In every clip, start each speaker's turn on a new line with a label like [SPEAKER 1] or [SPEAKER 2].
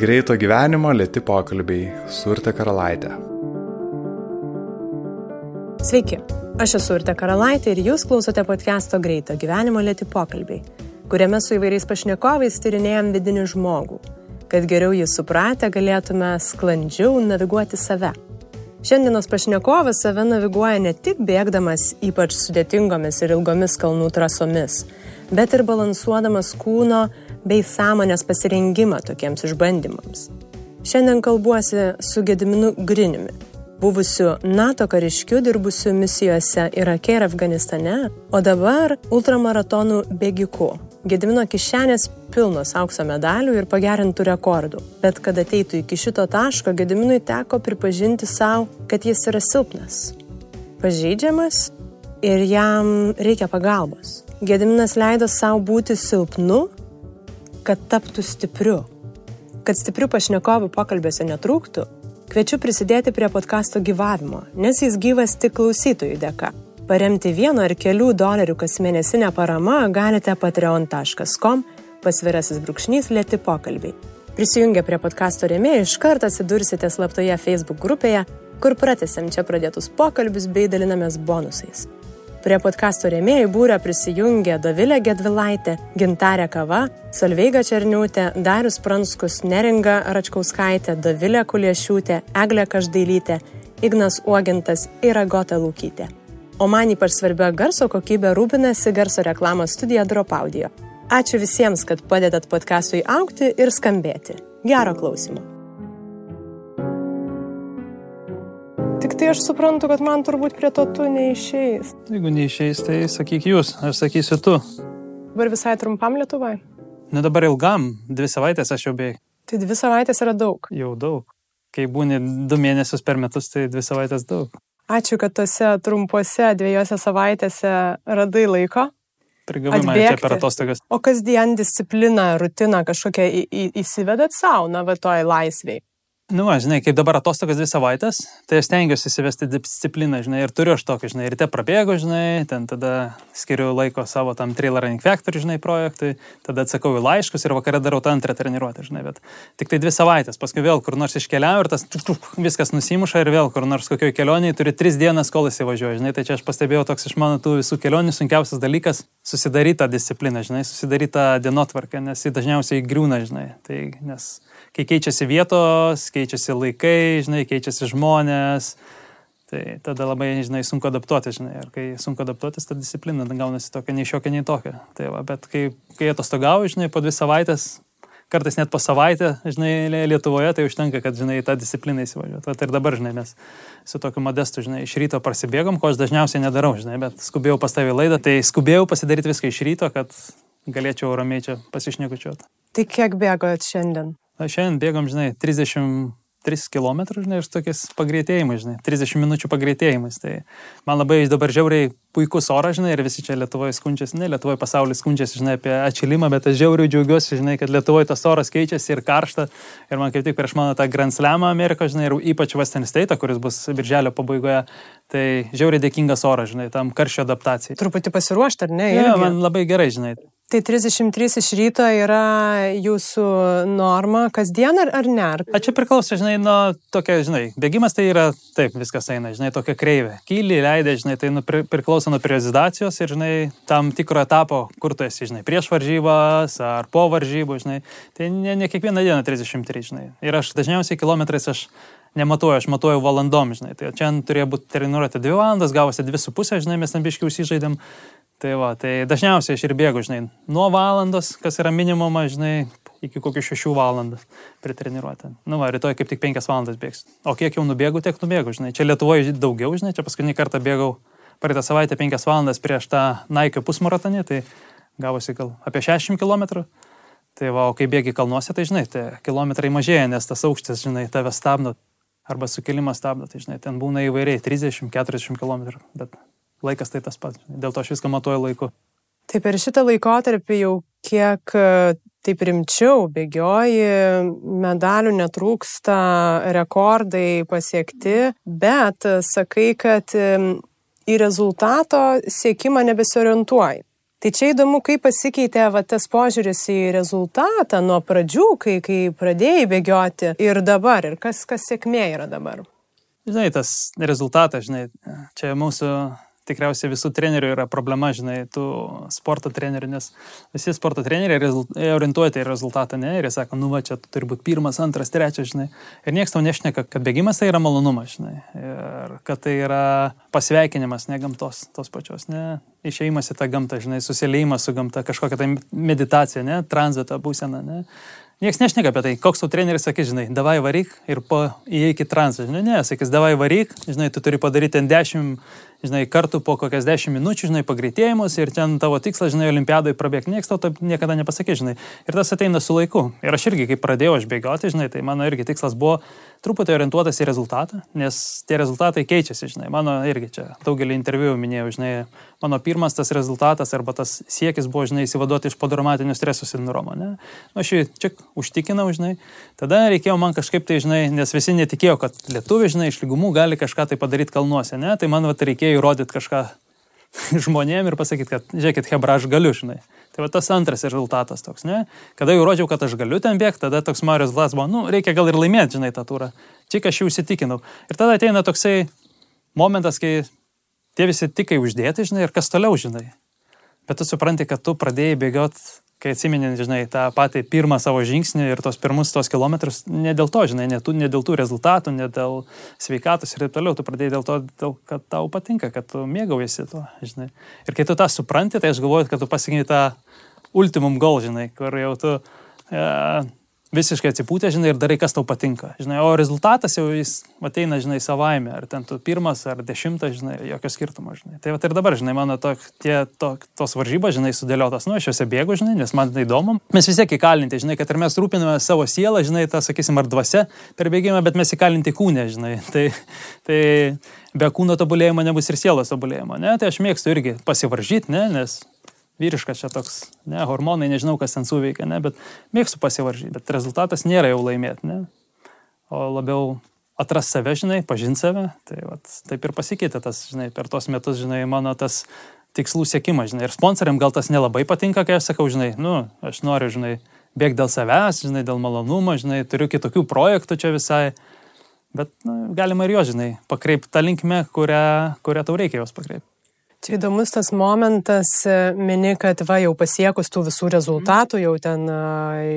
[SPEAKER 1] Greito gyvenimo lėti pokalbiai su Urte Karalaitė.
[SPEAKER 2] Sveiki, aš esu Urte Karalaitė ir jūs klausote podcast'o Greito gyvenimo lėti pokalbiai, kuriame su įvairiais pašnekovais tyrinėjom vidinį žmogų, kad geriau jį supratę galėtume sklandžiau naviguoti save. Šiandienos pašnekovas save naviguoja ne tik bėgdamas ypač sudėtingomis ir ilgomis kalnų trasomis, bet ir balansuodamas kūno bei sąmonės pasirengimą tokiems išbandymams. Šiandien kalbuosi su Gediminu Griniumi, buvusiu NATO kariškiu dirbusiu misijose Irake ir Afganistane, o dabar ultramaratonų bėgiku. Gedimino kišenės pilnos aukso medalių ir pagerintų rekordų. Bet kad ateitų iki šito taško, Gediminui teko pripažinti savo, kad jis yra silpnas, pažeidžiamas ir jam reikia pagalbos. Gediminas leido savo būti silpnu, kad taptų stipriu. Kad stiprių pašnekovų pokalbėse netrūktų, kviečiu prisidėti prie podkasto gyvavimo, nes jis gyvas tik klausytojų dėka. Paremti vieno ar kelių dolerių kasmėnesinę paramą galite patreon.com pasvirasis brūkšnys lėti pokalbiai. Prisijungę prie podkasto rėmėjų iš karto atsidursite slaptoje Facebook grupėje, kur pratęsėm čia pradėtus pokalbius bei dalinamės bonusais. Prie podkasto rėmėjų būrio prisijungė Dovilė Gedvilaitė, Gintarė Kava, Salveiga Černiūtė, Darius Pranskus, Neringa Račkauskaitė, Dovilė Kuliešiūtė, Eglė Každailytė, Ignas Uogintas ir Agota Lūkytė. O man ypač svarbia garso kokybė rūpinasi garso reklamos studija Drop Audio. Ačiū visiems, kad padedat podkastui aukti ir skambėti. Gero klausimo. Tai aš suprantu, kad man turbūt prie to tu neišeis.
[SPEAKER 3] Jeigu neišeis, tai sakyk jūs, aš sakysiu tu.
[SPEAKER 2] Dabar visai trumpam Lietuvai.
[SPEAKER 3] Na dabar ilgam, dvi savaitės aš jau beveik.
[SPEAKER 2] Tai dvi savaitės yra daug.
[SPEAKER 3] Jau daug. Kai būni du mėnesius per metus, tai dvi savaitės daug.
[SPEAKER 2] Ačiū, kad tose trumpose dviejose savaitėse radai laiko.
[SPEAKER 3] Prigavai mane čia per atostogas.
[SPEAKER 2] O kasdien discipliną, rutiną kažkokią į, į, įsivedat savo, na, va toj laisviai.
[SPEAKER 3] Nu, va, žinai, kaip dabar atostogas dvi savaitės, tai aš stengiuosi įsivesti discipliną, žinai, ir turiu aš tokį, žinai, ryte prabėgu, žinai, ten tada skiriu laiko savo tam Trailer Running Factory, žinai, projektui, tada atsakau į laiškus ir vakare darau tą antrą treniruotę, žinai, bet tik tai dvi savaitės, paskui vėl kur nors iškeliauju ir tas tuk, tuk, viskas nusimuša ir vėl kur nors kokioje kelionėje turi tris dienas, kol įsivažiuoju, žinai, tai čia aš pastebėjau toks iš mano tų visų kelionių sunkiausias dalykas - susidaryti tą discipliną, žinai, susidaryti tą dienotvarkę, nes ji dažniausiai griūna, žinai, tai nes kai keičiasi vietos, keičiasi laikai, žinai, keičiasi žmonės, tai tada labai, žinai, sunku adaptuoti, žinai, ir kai sunku adaptuotis, ta disciplina gaunasi tokia nei šiokia, nei tokia. Tai va, bet kai, kai atostogauju, žinai, po dvi savaitės, kartais net po savaitę, žinai, Lietuvoje, tai užtenka, kad, žinai, tą discipliną įsivažiuotų. Tai ir dabar, žinai, mes su tokiu modestu, žinai, iš ryto prasibėgom, ko aš dažniausiai nedarau, žinai, bet skubėjau pas tavį laidą, tai skubėjau pasidaryti viską iš ryto, kad galėčiau ramiai čia pasišnekučiuoti.
[SPEAKER 2] Tai kiek bėgojat šiandien?
[SPEAKER 3] Na, šiandien bėgom, žinai, 33 km, žinai, ir tokiais pagreitėjimais, žinai, 30 minučių pagreitėjimais. Tai man labai dabar žiauriai puikus oras, žinai, ir visi čia Lietuvoje skundžiasi, ne, Lietuvoje pasaulis skundžiasi, žinai, apie atšilimą, bet aš žiauriai džiaugiuosi, žinai, kad Lietuvoje tas oras keičiasi ir karšta. Ir man kaip tik prieš mano tą Grand Slamą Ameriką, žinai, ir ypač Western State, kuris bus birželio pabaigoje, tai žiauriai dėkingas oras, žinai, tam karščio adaptacijai.
[SPEAKER 2] Truputį pasiruošti, ar ne?
[SPEAKER 3] Ne, man labai gerai, žinai.
[SPEAKER 2] Tai 33 iš ryto yra jūsų norma kasdien ar, ar ne?
[SPEAKER 3] A čia priklauso, žinai, nuo tokia, žinai, bėgimas tai yra, taip, viskas eina, žinai, tokia kreivė. Kyli, leidai, žinai, tai nu, pri, priklauso nuo periodizacijos ir, žinai, tam tikro etapo, kur tu esi, žinai, prieš varžybas ar po varžybų, žinai. Tai ne, ne kiekvieną dieną 33, žinai. Ir aš dažniausiai kilometrais aš nematuoju, aš matuoju valandom, žinai. Tai čia turėjo būti treniruotė 2 valandas, gavosi 2,5, žinai, mes tam biškiai užsižaidėm. Tai va, tai dažniausiai aš ir bėgu, žinai, nuo valandos, kas yra minimumas, žinai, iki kokių šešių valandų prie treniruotę. Nu, va, rytoj kaip tik penkias valandas bėgsiu. O kiek jau nubėgu, tiek nubėgu, žinai. Čia Lietuvoje daugiau, žinai, čia paskutinį kartą bėgau praeitą savaitę penkias valandas prieš tą Nike pusmaratonį, tai gavosi gal apie 60 km. Tai va, o kai bėgi kalnuose, tai žinai, tai kilometrai mažėja, nes tas aukštis, žinai, tave stabdo. Arba sukilimas stabdo, tai žinai, ten būna įvairiai 30-40 km. Bet laikas tai tas pats. Dėl to aš viską matuoju laiku.
[SPEAKER 2] Tai per šitą laikotarpį jau kiek e, taip rimčiau bėgioji, medalių netrūksta, rekordai pasiekti, bet sakai, kad į rezultato siekimą nebesiorientuoji. Tai čia įdomu, kaip pasikeitė va, tas požiūris į rezultatą nuo pradžių, kai, kai pradėjai bėgioti ir dabar, ir kas, kas sėkmė yra dabar.
[SPEAKER 3] Žinai, tas rezultatas, žinai, čia mūsų tikriausiai visų trenerių yra problema, žinai, tų sporto trenerių, nes visi sporto treneriai orientuoti į rezultatą, ne, ir jie sako, nu va, čia turi būti pirmas, antras, trečias, žinai. Ir niekas tau nešneka, kad bėgimas tai yra malonumas, žinai, ir kad tai yra pasveikinimas, ne gamtos tos pačios, ne, išėjimas į tą gamtą, žinai, susiliejimas su gamta, kažkokia tai meditacija, ne, tranzito būsena, ne. Niekas nešneka apie tai, koks tau treneris sakys, žinai, davai varyk ir po įeik į transą, žinai, ne, sakys, davai varyk, žinai, tu turi padaryti ten 10 žinai, kartų po kokias 10 minučių, žinai, pagreitėjimus ir ten tavo tikslas, žinai, olimpiadai prabėgti, niekas tau taip niekada nepasakė, žinai. Ir tas ateina su laiku. Ir aš irgi, kai pradėjau aš bėgioti, žinai, tai mano irgi tikslas buvo truputį orientuotas į rezultatą, nes tie rezultatai keičiasi, žinai. Mano irgi čia daugelį interviu minėjau, žinai, mano pirmas tas rezultatas arba tas siekis buvo, žinai, įsivaduoti iš podramatinių stresų sindromo, ne? Nu, aš jį čia užtikinau, žinai. Tada reikėjo man kažkaip tai, žinai, nes visi netikėjo, kad lietuviai, žinai, iš lygumų gali kažką tai padaryti kalnuose, ne? Tai man vat reikėjo įrodyti kažką žmonėm ir pasakyti, kad, žiūrėkit, Hebra, aš galiu, žinai. Tai va tas antras rezultatas toks, ne? Kada jau rodžiau, kad aš galiu ten bėgti, tada toks mano rezultatas buvo, nu, reikia gal ir laimėti, žinai, tą turą. Čia aš jau įsitikinau. Ir tada ateina toksai momentas, kai tie visi tikai uždėti, žinai, ir kas toliau, žinai. Bet tu supranti, kad tu pradėjai bėgioti, kai atsimeni, žinai, tą patį pirmą savo žingsnį ir tos pirmus tos kilometrus, ne dėl to, žinai, ne, tu, ne dėl tų rezultatų, ne dėl sveikatos ir taip toliau, tu pradėjai dėl to, dėl, kad tau patinka, kad tu mėgaujasi tuo, žinai. Ir kai tu tą supranti, tai aš galvoju, kad tu pasiekiai tą ultimum goal, žinai, kur jau tu... Uh, visiškai atsipūtę, žinai, ir darai, kas tau patinka. Žinai, o rezultatas jau jis ateina, žinai, savaime, ar ten tu pirmas, ar dešimtas, žinai, jokio skirtumo, žinai. Tai va ir dabar, žinai, mano to, tie, to, tos varžybos, žinai, sudėliotas, nu, aš juose bėgu, žinai, nes man tai įdomu. Mes vis tiek įkalinti, žinai, kad ir mes rūpiname savo sielą, žinai, tą, sakysim, ar dvasia per bėgimą, bet mes įkalinti kūnę, žinai. Tai, tai be kūno tobulėjimo nebus ir sielos tobulėjimo, ne? Tai aš mėgstu irgi pasivaržyti, ne? Nes vyriškas čia toks, ne, hormonai, nežinau, kas ten suveikia, ne, bet mėgstu pasivaržyti, bet rezultatas nėra jau laimėti, ne, o labiau atras save, žinai, pažint save, tai vat, taip ir pasikeitė tas, žinai, per tos metus, žinai, mano tas tikslų siekimas, žinai, ir sponsoriam gal tas nelabai patinka, kai aš sakau, žinai, nu, aš noriu, žinai, bėgti dėl savęs, žinai, dėl malonumo, žinai, turiu kitokių projektų čia visai, bet nu, galima ir jo, žinai, pakreipti tą linkmę, kurią, kurią tau reikia jos pakreipti.
[SPEAKER 2] Čia įdomus tas momentas, e, mini, kad va jau pasiekus tų visų rezultatų, jau ten a,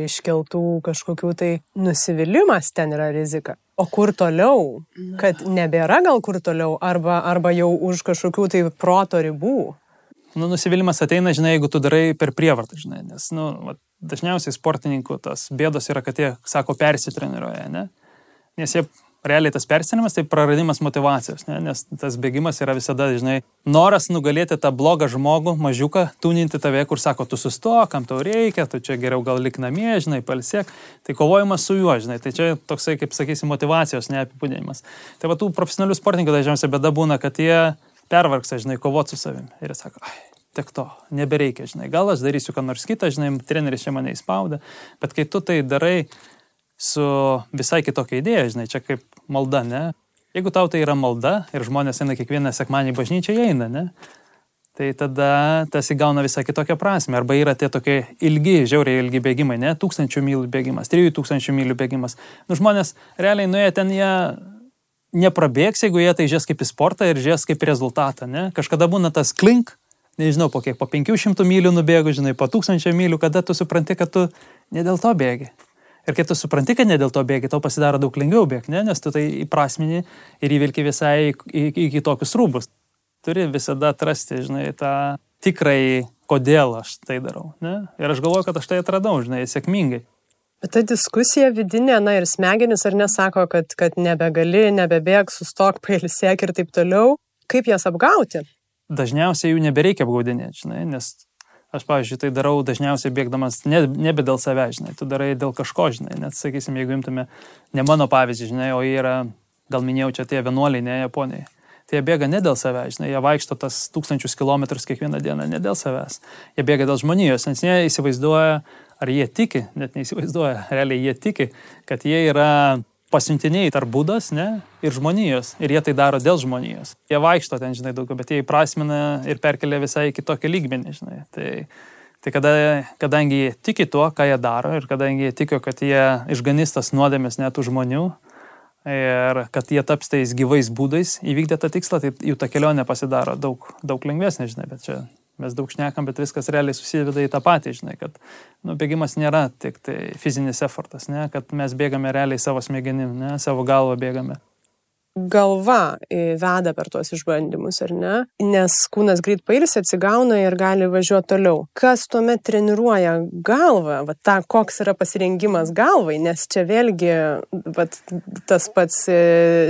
[SPEAKER 2] iškeltų kažkokių tai nusivylimas ten yra rizika. O kur toliau? Kad nebėra gal kur toliau, arba, arba jau už kažkokių tai proto ribų.
[SPEAKER 3] Nu, nusivylimas ateina, žinai, jeigu tu darai per prievartą, žinai, nes, nu, va, dažniausiai sportininkų tas bėdos yra, kad jie, sako, persitreniruoja, ne? Nes jie realiai tas persinimas tai praradimas motivacijos, ne? nes tas bėgimas yra visada, žinai, noras nugalėti tą blogą žmogų, mažiuką, tūninti tave, kur sako, tu sustok, kam tau reikia, tu čia geriau gal lik namie, žinai, palsiek, tai kovojimas su juo, žinai, tai čia toksai, kaip sakysim, motivacijos neapibūdinimas. Tai va tų profesionalių sportininkų dažniausiai bėda būna, kad jie pervargsta, žinai, kovoti su savimi. Ir jie sako, ai, tiek to, nebereikia, žinai, gal aš darysiu ką nors kitą, žinai, treneris čia mane įspaudė, bet kai tu tai darai, su visai kitokia idėja, žinai, čia kaip malda, ne? Jeigu tau tai yra malda ir žmonės eina kiekvieną sekmanį į bažnyčią, jie eina, ne? Tai tada tas įgauna visą kitokią prasme. Arba yra tie tokie ilgi, žiauriai ilgi bėgimai, ne? Tūkstančių mylių bėgimas, trijų tūkstančių mylių bėgimas. Nu, žmonės realiai nuėję ten jie neprabėgs, jeigu jie tai žies kaip į sportą ir žies kaip rezultatą, ne? Kažkada būna tas klink, nežinau, po kiek, po 500 mylių nubėgu, žinai, po 1000 mylių, kada tu supranti, kad tu ne dėl to bėgi. Ir kai tu supranti, kad ne dėl to bėgi, tau pasidaro daug lengviau bėgti, ne? nes tu tai įprasmini ir įvilki visai į, kitokius rūbus. Turi visada atrasti, žinai, tą tikrai, kodėl aš tai darau. Ne? Ir aš galvoju, kad aš tai atradau, žinai, sėkmingai.
[SPEAKER 2] Bet ta diskusija vidinė, na ir smegenis ar nesako, kad, kad nebegali, nebebėg, sustok, pailsėk ir taip toliau. Kaip jas apgauti?
[SPEAKER 3] Dažniausiai jų nebereikia apgaudinėti, žinai, nes Aš, pavyzdžiui, tai darau dažniausiai bėgdamas ne, nebe dėl savęs, žinai, tu darai dėl kažko, žinai, net, sakysim, jeigu imtume ne mano pavyzdį, žinai, o jie yra, gal minėjau, čia tie vienuoliai, ne Japonijai. Tai jie bėga ne dėl savęs, žinai, jie vaikšto tas tūkstančius kilometrus kiekvieną dieną, ne dėl savęs. Jie bėga dėl žmonijos, nes jie įsivaizduoja, ar jie tiki, net neįsivaizduoja, realiai jie tiki, kad jie yra pasiuntiniai tarp būdas, ne, ir žmonijos. Ir jie tai daro dėl žmonijos. Jie vaikšto ten, žinai, daugiau, bet jie įprasmina ir perkelia visai kitokį lygmenį, žinai. Tai, tai kada, kadangi jie tiki tuo, ką jie daro ir kadangi jie tiki, kad jie išganys tas nuodėmės netų žmonių ir kad jie taps tais gyvais būdais įvykdė tą tikslą, tai jų ta kelionė pasidaro daug, daug lengvesnė, žinai, bet čia mes daug šnekam, bet viskas realiai susiveda į tą patį, žinai, kad nu, bėgimas nėra tik tai fizinis effortas, ne, kad mes bėgame realiai savo smegenim, ne, savo galvą bėgame.
[SPEAKER 2] Galva veda per tuos išbandymus, ar ne? Nes kūnas greit pailsi, atsigauna ir gali važiuoti toliau. Kas tuomet treniruoja galvą, va, ta, koks yra pasirengimas galvai, nes čia vėlgi va, tas pats e,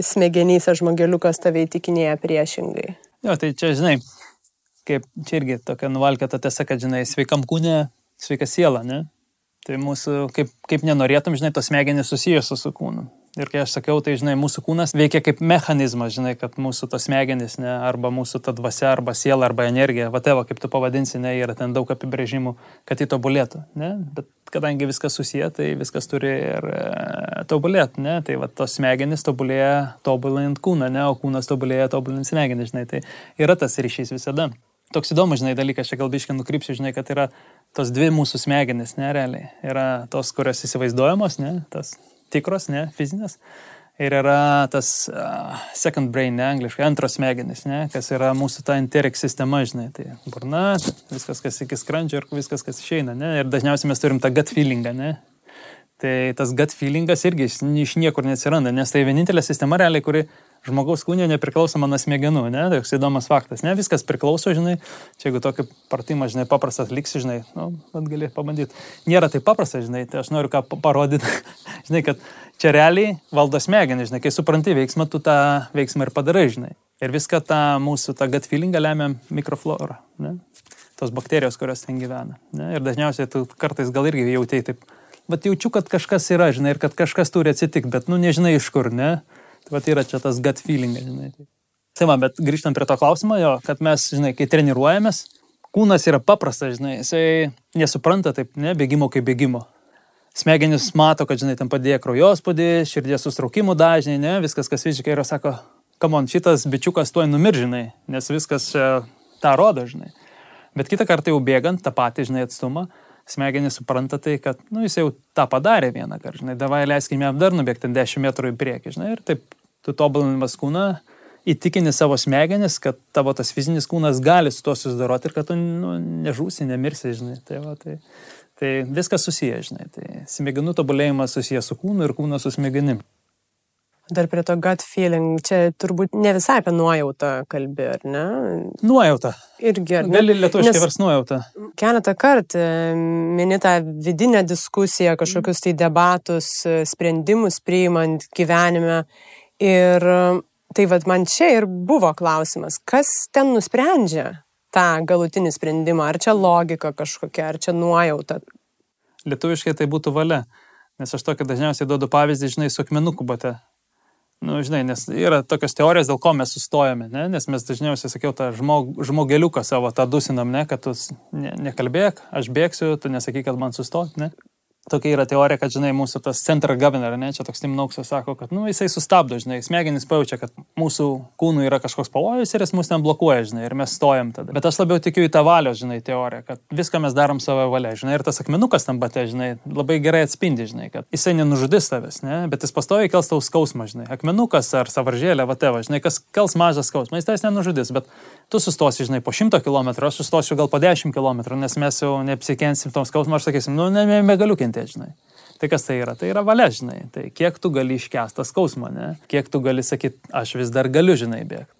[SPEAKER 2] smegenys ar žmogeliukas tave įtikinėja priešingai.
[SPEAKER 3] Jo, tai čia, žinai, kaip čia irgi tokia nuvalkėta tiesa, kad, žinai, sveikam kūne, sveika siela, ne? Tai mūsų, kaip, kaip nenorėtum, žinai, tos smegenys susijusios su kūnu. Ir kai aš sakiau, tai, žinai, mūsų kūnas veikia kaip mechanizmas, žinai, kad mūsų tos smegenys, ne, arba mūsų ta dvasia, arba siela, arba energija, vateva, kaip tu pavadinsi, ne, yra ten daug apibrėžimų, kad tai tobulėtų, ne, bet kadangi viskas susiję, tai viskas turi ir e, tobulėti, ne, tai va tos smegenys tobulėja tobulinant kūną, ne, o kūnas tobulėja tobulinant smegenys, žinai, tai yra tas ryšys visada toks įdomus, žinai, dalykas, čia gal biškai nukrypsiu, žinai, kad yra tos dvi mūsų smegenys, ne, realiai. Yra tos, kurios įsivaizduojamos, ne, tas tikros, ne, fizinės. Ir yra tas uh, second brain, ne, angliškai, antros smegenys, ne, kas yra mūsų ta enteric sistema, žinai, tai burna, viskas, kas iki skrandžio ir viskas, kas išeina, ne. Ir dažniausiai mes turim tą gut feelingą, ne. Tai tas gut feelingas irgi iš niekur neatsiranda, nes tai vienintelė sistema realiai, kuri žmogaus kūnė nepriklausoma nuo smegenų, ne, toks įdomus faktas, ne, viskas priklauso, žinai, čia jeigu tokį pratimą, žinai, paprastas liksi, žinai, nu, bet gali pabandyti. Nėra tai paprasta, žinai, tai aš noriu ką parodyti, žinai, kad čia realiai valdo smegenį, žinai, kai supranti veiksmą, tu tą veiksmą ir padarai, žinai. Ir viską tą mūsų tą gut feelingą lemia mikroflora, ne, tos bakterijos, kurios ten gyvena. Ne, ir dažniausiai tu kartais gal irgi jautėjai taip, bet jaučiu, kad kažkas yra, žinai, ir kad kažkas turi atsitikti, bet, nu, nežinai iš kur, ne. Tai va, yra čia tas gut feeling, žinai. Tai va, bet grįžtant prie to klausimo, jo, kad mes, žinai, kai treniruojamės, kūnas yra paprastas, žinai, jisai nesupranta taip, ne, bėgimo kaip bėgimo. Smegenys mato, kad, žinai, ten padėjo kraujospūdį, širdies sustraukimų dažniai, ne, viskas, kas fiziškai yra, sako, kamon, šitas bičiukas tuoj numiržinai, nes viskas čia tą rodo, žinai. Bet kitą kartą jau bėgant tą patį, žinai, atstumą, smegenys supranta tai, kad, nu, jis jau tą padarė vieną kartą, žinai, davai leiskime jam dar nubėgti 10 metrų į priekį, žinai, ir taip tu tobulinimas kūną, įtikini savo smegenis, kad tavo tas fizinis kūnas gali su tuo susidoroti ir kad tu nu, nežūsi, nemirsi, žinai. Tai, va, tai, tai viskas susiję, žinai. Tai smegenų tobulėjimas susijęs su kūnu ir kūnas su smegenim.
[SPEAKER 2] Dar prie to gut feeling, čia turbūt ne visai apie nuojautą kalbė, ar ne?
[SPEAKER 3] Nuojauta.
[SPEAKER 2] Irgi,
[SPEAKER 3] ne? Gali lietuviškai vers nuojauta.
[SPEAKER 2] Keletą kartų e, mini tą vidinę diskusiją, kažkokius tai debatus, e, sprendimus priimant gyvenime. Ir e, tai vad man čia ir buvo klausimas, kas ten nusprendžia tą galutinį sprendimą, ar čia logika kažkokia, ar čia nuojauta.
[SPEAKER 3] Lietuviškai tai būtų valia. Nes aš tokį dažniausiai duodu pavyzdį, žinai, su akmenuku bate Nu, žinai, nes yra tokios teorijos, dėl ko mes sustojame, ne? nes mes dažniausiai, sakiau, tą žmog, žmogeliuką savo tą dusinam, ne? kad tu ne, nekalbėk, aš bėgsiu, tu nesakyk, kad man sustot, ne? Tokia yra teorija, kad, žinai, mūsų tas center governor, ne, čia toks Tim Nauksas sako, kad, nu, jisai sustabdo, žinai, smegenys pajaučia, kad mūsų kūnų yra kažkoks pavojus ir jis mus ten blokuoja, žinai, ir mes stojam tada. Bet aš labiau tikiu į tą valios, žinai, teoriją, kad viską mes darom savo valia, žinai, ir tas akmenukas tam bate, žinai, labai gerai atspindi, žinai, kad jisai nenužudys tavęs, ne, bet jis pastoviai kels tau skausmą, žinai, akmenukas ar savaržėlė, vateva, žinai, kas kels mažą skausmą, jis tavęs nenužudys, bet tu sustosi, žinai, po 100 km, aš sustosiu gal po 10 km, nes mes jau neapsikensim tom skausmą, aš sakysim, nu, ne, negaliu kentėti, žinai. Tai kas tai yra? Tai yra valia, žinai. Tai kiek tu gali iškęsti skausmą, ne? Kiek tu gali sakyti, aš vis dar galiu, žinai, bėgti.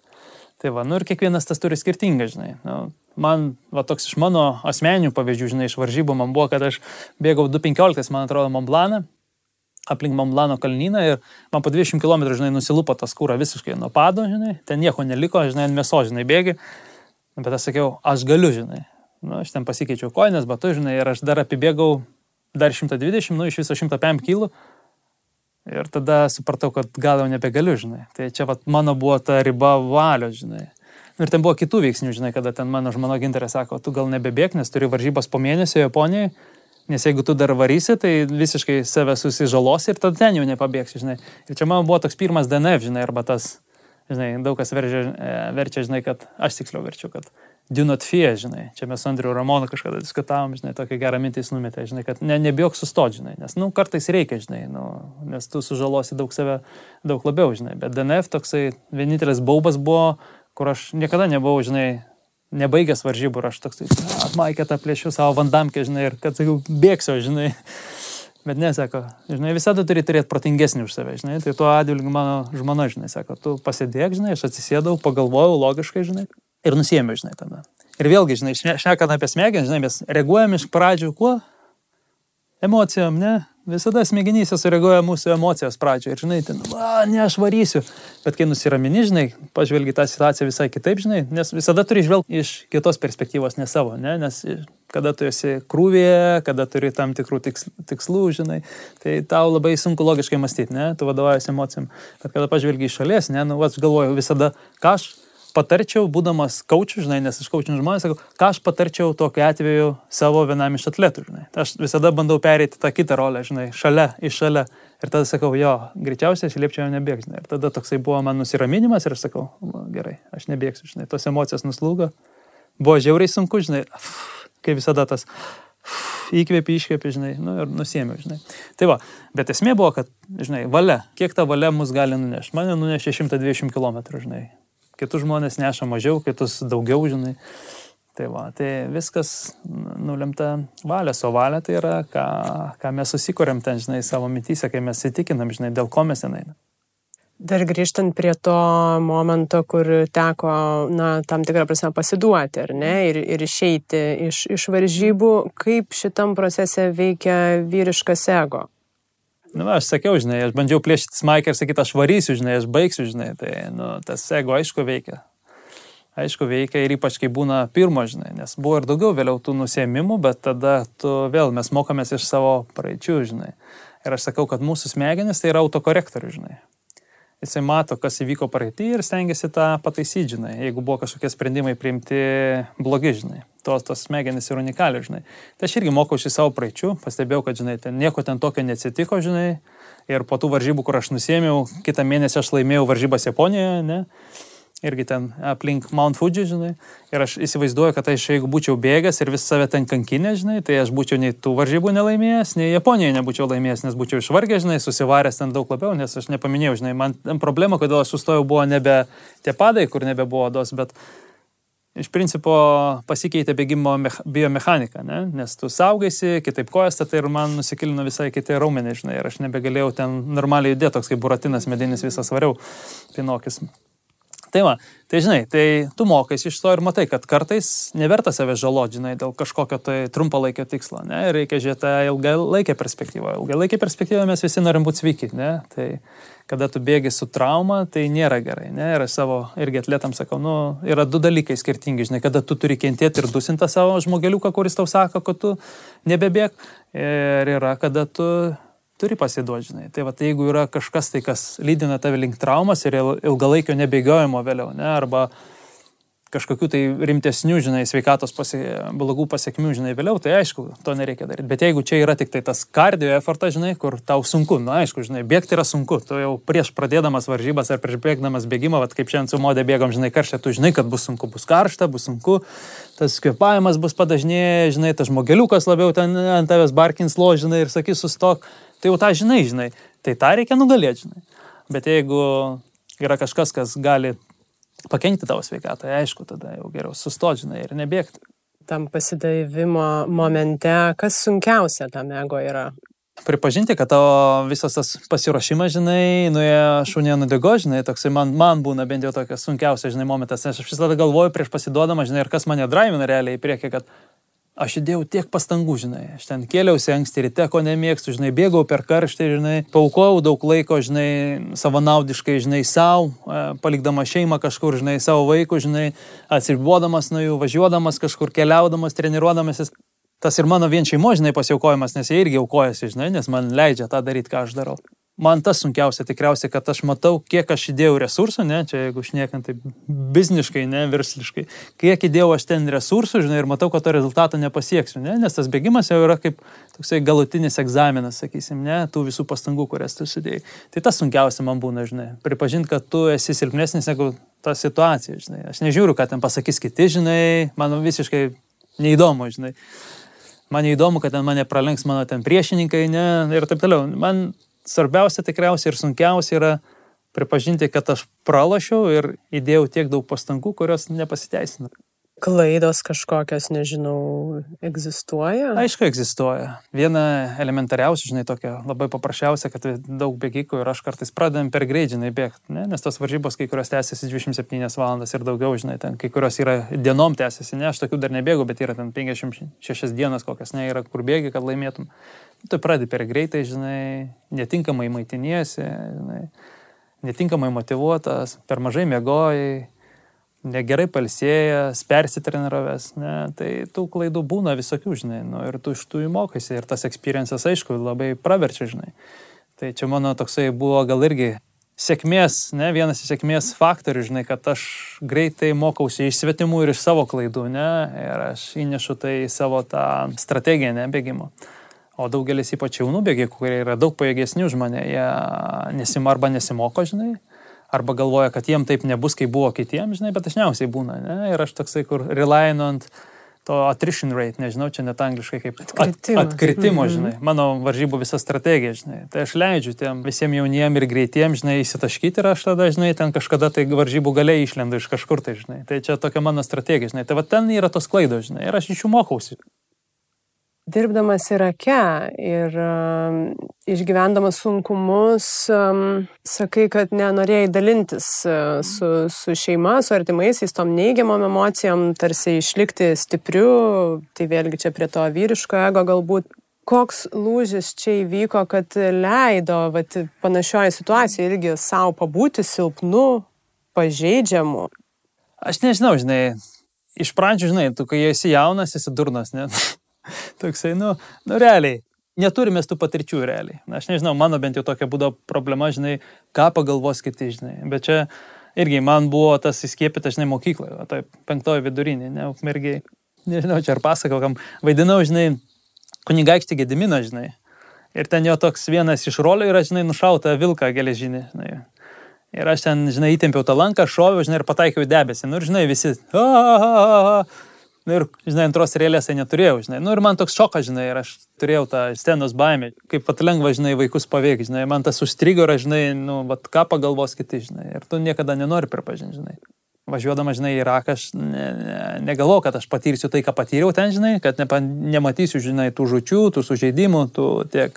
[SPEAKER 3] Tai va, nu ir kiekvienas tas turi skirtingą, žinai. Nu, man, va, toks iš mano asmeninių pavyzdžių, žinai, iš varžybų man buvo, kad aš bėgau 2.15, man atrodo, Montblaną, aplink Montblano kalnyną ir man po 20 km, žinai, nusilupo tas kūra visiškai nuo pado, žinai, ten nieko neliko, žinai, ant mėso, žinai, bėgi. Bet aš sakiau, aš galiu, žinai. Nu, aš ten pasikeičiau koinės, batu, žinai, ir aš dar apibėgau dar 120, nu iš viso 105 kg. Ir tada supratau, kad gal jau nebegaliu, žinai. Tai čia vat, mano buvo ta riba valios, žinai. Ir ten buvo kitų veiksnių, žinai, kada ten mano žmona ginterė sako, tu gal nebebėg, nes turi varžybas po mėnesio Japonijoje. Nes jeigu tu dar varysi, tai visiškai save susižalos ir tada ten jau nepabėgsi, žinai. Ir čia man buvo toks pirmas DNF, žinai, arba tas, žinai, daug kas verčia, verčia žinai, kad aš tiksliau verčiu, kad do not fear, žinai. Čia mes su Andriu Ramonu kažkada diskutavom, žinai, tokia gera mintis numetė, žinai, kad ne, nebijok sustoti, žinai, nes, nu, kartais reikia, žinai, nu, nes tu sužalosi daug save, daug labiau, žinai. Bet DNF toksai vienintelis baubas buvo, kur aš niekada nebuvau, žinai, nebaigęs varžybų ir aš toksai atmaikė tą plėšių savo vandamkę, žinai, ir kad sakiau, bėgsiu, žinai. Bet nesako, žinai, visada turi turėti protingesnį už save, žinai. Tai tuo atvilgiu mano žmona, žinai, sako, tu pasėdėk, žinai, aš atsisėdau, pagalvojau logiškai, žinai, ir nusėmiau, žinai, tada. Ir vėlgi, žinai, šnekant apie smegenis, žinai, mes reaguojame iš pradžių kuo? Emocijom, ne? Visada smegenyse sureaguoja mūsų emocijos pradžioje ir, žinai, ten, va, ne, aš varysiu. Bet kai nusiramini, žinai, pažvelgi tą situaciją visai kitaip, žinai, nes visada turi žvelgti iš kitos perspektyvos, ne savo, ne, nes kada tu esi krūvėje, kada turi tam tikrų tikslų, žinai, tai tau labai sunku logiškai mąstyti, ne, tu vadovaujasi emocijom. Bet kada pažvelgi iš šalies, ne, nu, aš galvoju visada, ką aš patarčiau, būdamas kaučiu, žinai, nes aš kaučiu žmonės, sakau, ką aš patarčiau tokiu atveju savo vienam iš atletų, žinai. Aš visada bandau perėti tą kitą rolę, žinai, šalia, iš šalia. Ir tada sakau, jo, greičiausiai aš liepčiau nebėgti. Ir tada toksai buvo man nusiraminimas ir aš sakau, gerai, aš nebėgsiu, žinai, tos emocijos nuslūgo. Buvo žiauriai sunku, žinai, kaip visada tas įkvėpi, iškvėpi, žinai, nu, ir nusėmiau, žinai. Tai va, bet esmė buvo, kad, žinai, valia, kiek ta valia mus gali nunešti. Mane nunešė 120 km, žinai kitus žmonės neša mažiau, kitus daugiau, žinai. Tai va, tai viskas nulemta valios, o valia tai yra, ką, ką mes susikūrėm ten, žinai, savo mintysę, kai mes įtikinam, žinai, dėl ko mes ten einame.
[SPEAKER 2] Dar grįžtant prie to momento, kur teko, na, tam tikrą prasme pasiduoti, ar ne, ir, ir išeiti iš, iš varžybų, kaip šitam procese veikia vyriškas ego?
[SPEAKER 3] Nu, aš sakiau, žinai, aš bandžiau plėšyti smaikę ir sakyti, aš varysiu, žinai, aš baigsiu, žinai, tai nu, tas ego aišku veikia. Aišku veikia ir ypač kai būna pirmo, žinai, nes buvo ir daugiau vėliau tų nusėmimų, bet tada tu vėl mes mokomės iš savo praeičių, žinai. Ir aš sakau, kad mūsų smegenis tai yra autokorektorius, žinai. Jisai mato, kas įvyko praeitį ir stengiasi tą pataisyti, žinai, jeigu buvo kažkokie sprendimai priimti blogi, žinai tos, tos smegenys yra unikalios, žinai. Tai aš irgi mokausi savo praeičių, pastebėjau, kad, žinai, ten nieko ten tokio neatsitiko, žinai. Ir po tų varžybų, kur aš nusėmiau, kitą mėnesį aš laimėjau varžybas Japonijoje, ne? Irgi ten aplink Mount Fuji, žinai. Ir aš įsivaizduoju, kad aš jeigu būčiau bėgęs ir vis save ten kankinę, žinai, tai aš būčiau nei tų varžybų nelaimėjęs, nei Japonijoje nebūčiau laimėjęs, nes būčiau išvargęs, žinai, susivaręs ten daug labiau, nes aš nepaminėjau, žinai, man problema, kodėl aš sustojau, buvo nebe tie padai, kur nebebuvo dos, bet iš principo pasikeitė bėgimo biomechanika, ne? nes tu saugaisi, kitaip kojas, tai ir man nusikilino visai kiti raumenys, žinai, ir aš nebegalėjau ten normaliai judėti, toks kaip buratinas medinis visas variau, pinokis. Tai va, tai žinai, tai tu mokais iš to ir matai, kad kartais neverta save žaloti, žinai, dėl kažkokio tai trumpalaikio tikslo, ne, reikia žiūrėti ilgalaikę perspektyvą. Ilgalaikę perspektyvą mes visi norim būti sveiki, ne, tai kada tu bėgi su trauma, tai nėra gerai. Ne? Ir aš savo irgi atlėtam sakau, nu, yra du dalykai skirtingi, žinai, kada tu turi kentėti ir dusinti savo žmogeliuką, kuris tau sako, kad tu nebebėg. Ir yra, kada tu turi pasiduoti, žinai. Tai va, tai jeigu yra kažkas tai, kas lydina tave link traumas ir ilgalaikio nebėgiojimo vėliau, ne, arba kažkokių tai rimtesnių, žinai, sveikatos pasi, blogų pasiekmių, žinai, vėliau, tai aišku, to nereikia daryti. Bet jeigu čia yra tik tai tas kardio effortas, žinai, kur tau sunku, na aišku, žinai, bėgti yra sunku, tu jau prieš pradėdamas varžybas ar prieš bėgdamas bėgimą, vat, kaip šiandien su modė bėgom, žinai, karštą, tu žinai, kad bus sunku, bus karšta, bus sunku, tas kvepavimas bus padažnėję, žinai, tas žmogeliukas labiau ten ant tavęs barkins lo, žinai, ir sakys sustok, tai jau tą žinai, žinai, tai tą reikia nugalėti, žinai. Bet jeigu yra kažkas, kas gali pakengti tavo sveikatai, aišku, tada jau geriau sustoti, žinai, ir nebėgti.
[SPEAKER 2] Tam pasidavimo momente, kas sunkiausia tam ego yra?
[SPEAKER 3] Pripažinti, kad tavo visas tas pasiruošimas, žinai, nuėjo šunė nudego, žinai, toksai man, man būna bent jau tokias sunkiausias, žinai, momentas, nes aš visada galvoju prieš pasiduodamą, žinai, ir kas mane drivina realiai į priekį, kad Aš įdėjau tiek pastangų, žinai, aš ten kėliausi anksti ryte, ko nemėgstu, žinai, bėgau per karštį, žinai, paukojau daug laiko, žinai, savanaudiškai, žinai, savo, e, palikdama šeimą kažkur, žinai, savo vaikų, žinai, atsiribodamas nuo jų, važiuodamas kažkur, keliaudamas, treniruodamasis. Tas ir mano vien šeimo, žinai, pasiaukojimas, nes jie irgi aukojasi, žinai, nes man leidžia tą daryti, ką aš darau. Man tas sunkiausia tikriausiai, kad aš matau, kiek aš įdėjau resursų, ne, čia jeigu šnekant taip bizniškai, ne, versliškai, kiek įdėjau aš ten resursų, žinai, ir matau, kad to rezultato nepasieksiu, ne, nes tas bėgimas jau yra kaip toksai galutinis egzaminas, sakysim, ne, tų visų pastangų, kurias tu sudėjai. Tai tas sunkiausia man būna, žinai, pripažinti, kad tu esi silpnesnis negu ta situacija, žinai. Aš nežiūriu, ką ten pasakys kiti, žinai, man visiškai neįdomu, žinai. Man neįdomu, kad ten mane pralenks mano ten priešininkai, ne, ir taip toliau. Man svarbiausia tikriausiai ir sunkiausia yra pripažinti, kad aš pralašiau ir įdėjau tiek daug pastangų, kurios nepasiteisina.
[SPEAKER 2] Klaidos kažkokios, nežinau, egzistuoja?
[SPEAKER 3] Aišku, egzistuoja. Viena elementariausia, žinai, tokia labai paprasčiausia, kad daug bėgikų ir aš kartais pradedam per greidžinai bėgti, ne? nes tos varžybos kai kurios tęsiasi 27 valandas ir daugiau, žinai, ten kai kurios yra dienom tęsiasi, ne, aš tokių dar nebėgu, bet yra ten 56 dienas kokias, ne, yra kur bėgi, kad laimėtum. Tu pradedi per greitai, žinai, netinkamai maitiniesi, žinai, netinkamai motivuotas, per mažai mėgojai, negerai palsėjęs, persitreniravęs, ne, tai tų klaidų būna visokių, žinai, nu, ir tu iš tų įmokaisi ir tas experiences, aišku, labai praverčia, žinai. Tai čia mano toksai buvo gal irgi sėkmės, ne, vienas iš sėkmės faktorių, žinai, kad aš greitai mokausi iš svetimų ir iš savo klaidų, ne, ir aš įnešu tai į savo tą strategiją, ne, bėgimo. O daugelis ypač jaunų bėgikų, kurie yra daug pajėgesni už mane, jie nesim arba nesimoko, žinai, arba galvoja, kad jiem taip nebus, kaip buvo kitiems, žinai, bet dažniausiai būna. Ne? Ir aš toksai, kur reliant to attrition rate, nežinau, čia net angliškai kaip
[SPEAKER 2] atkritimo,
[SPEAKER 3] at, atkritimo -hmm. žinai, mano varžybų visa strategija, žinai. Tai aš leidžiu tiem visiems jauniem ir greitiem, žinai, įsitaškyti ir aš tada, žinai, ten kažkada tai varžybų galiai išlendu iš kažkur, tai žinai. Tai čia tokia mano strategija, žinai. Tai va ten yra tos klaidos, žinai, ir aš iš jų mokausi.
[SPEAKER 2] Dirbdamas Irake ir um, išgyvendamas sunkumus, um, sakai, kad nenorėjai dalintis uh, su, su šeima, su artimaisiais, tom neigiamom emocijom, tarsi išlikti stipriu, tai vėlgi čia prie to vyriško ego galbūt. Koks lūžis čia įvyko, kad leido vat, panašioje situacijoje irgi savo pabūti silpnu, pažeidžiamu?
[SPEAKER 3] Aš nežinau, žinai, iš pradžių, žinai, tu kai esi jaunas, esi durnas, ne? Toksai, nu, nu realiai, neturime tų patirčių realiai. Na, aš nežinau, mano bent jau tokia būdo problema, žinai, ką pagalvos kiti, žinai. Bet čia irgi man buvo tas įskiepyta, žinai, mokykloje, tai penktoji vidurinė, ne, ukmergiai. Nežinau, čia ar pasakau, kam vaidinau, žinai, kunigaikštį Gediminą, žinai. Ir ten jo toks vienas iš rolių yra, žinai, nušauta vilka geležinė, žinai. Ir aš ten, žinai, įtempiau tą lanką, šoviau, žinai, ir pataikiau į debesį. Nu ir, žinai, visi. A, a, a, a. Nu ir, žinai, antros realės tai neturėjau, žinai. Nu ir man toks šokas, žinai, ir aš turėjau tą scenos baimę, kaip pat lengva, žinai, vaikus paveikti, žinai. Man tas užstrigo, ir, žinai, nu, vat, ką pagalvos kiti, žinai. Ir tu niekada nenori pripažinti, žinai. Važiuodama, žinai, į Iraką, aš ne, ne, negalvoju, kad aš patyrsiu tai, ką patyriau ten, žinai, kad ne, nematysiu, žinai, tų žučių, tų sužeidimų, tų tiek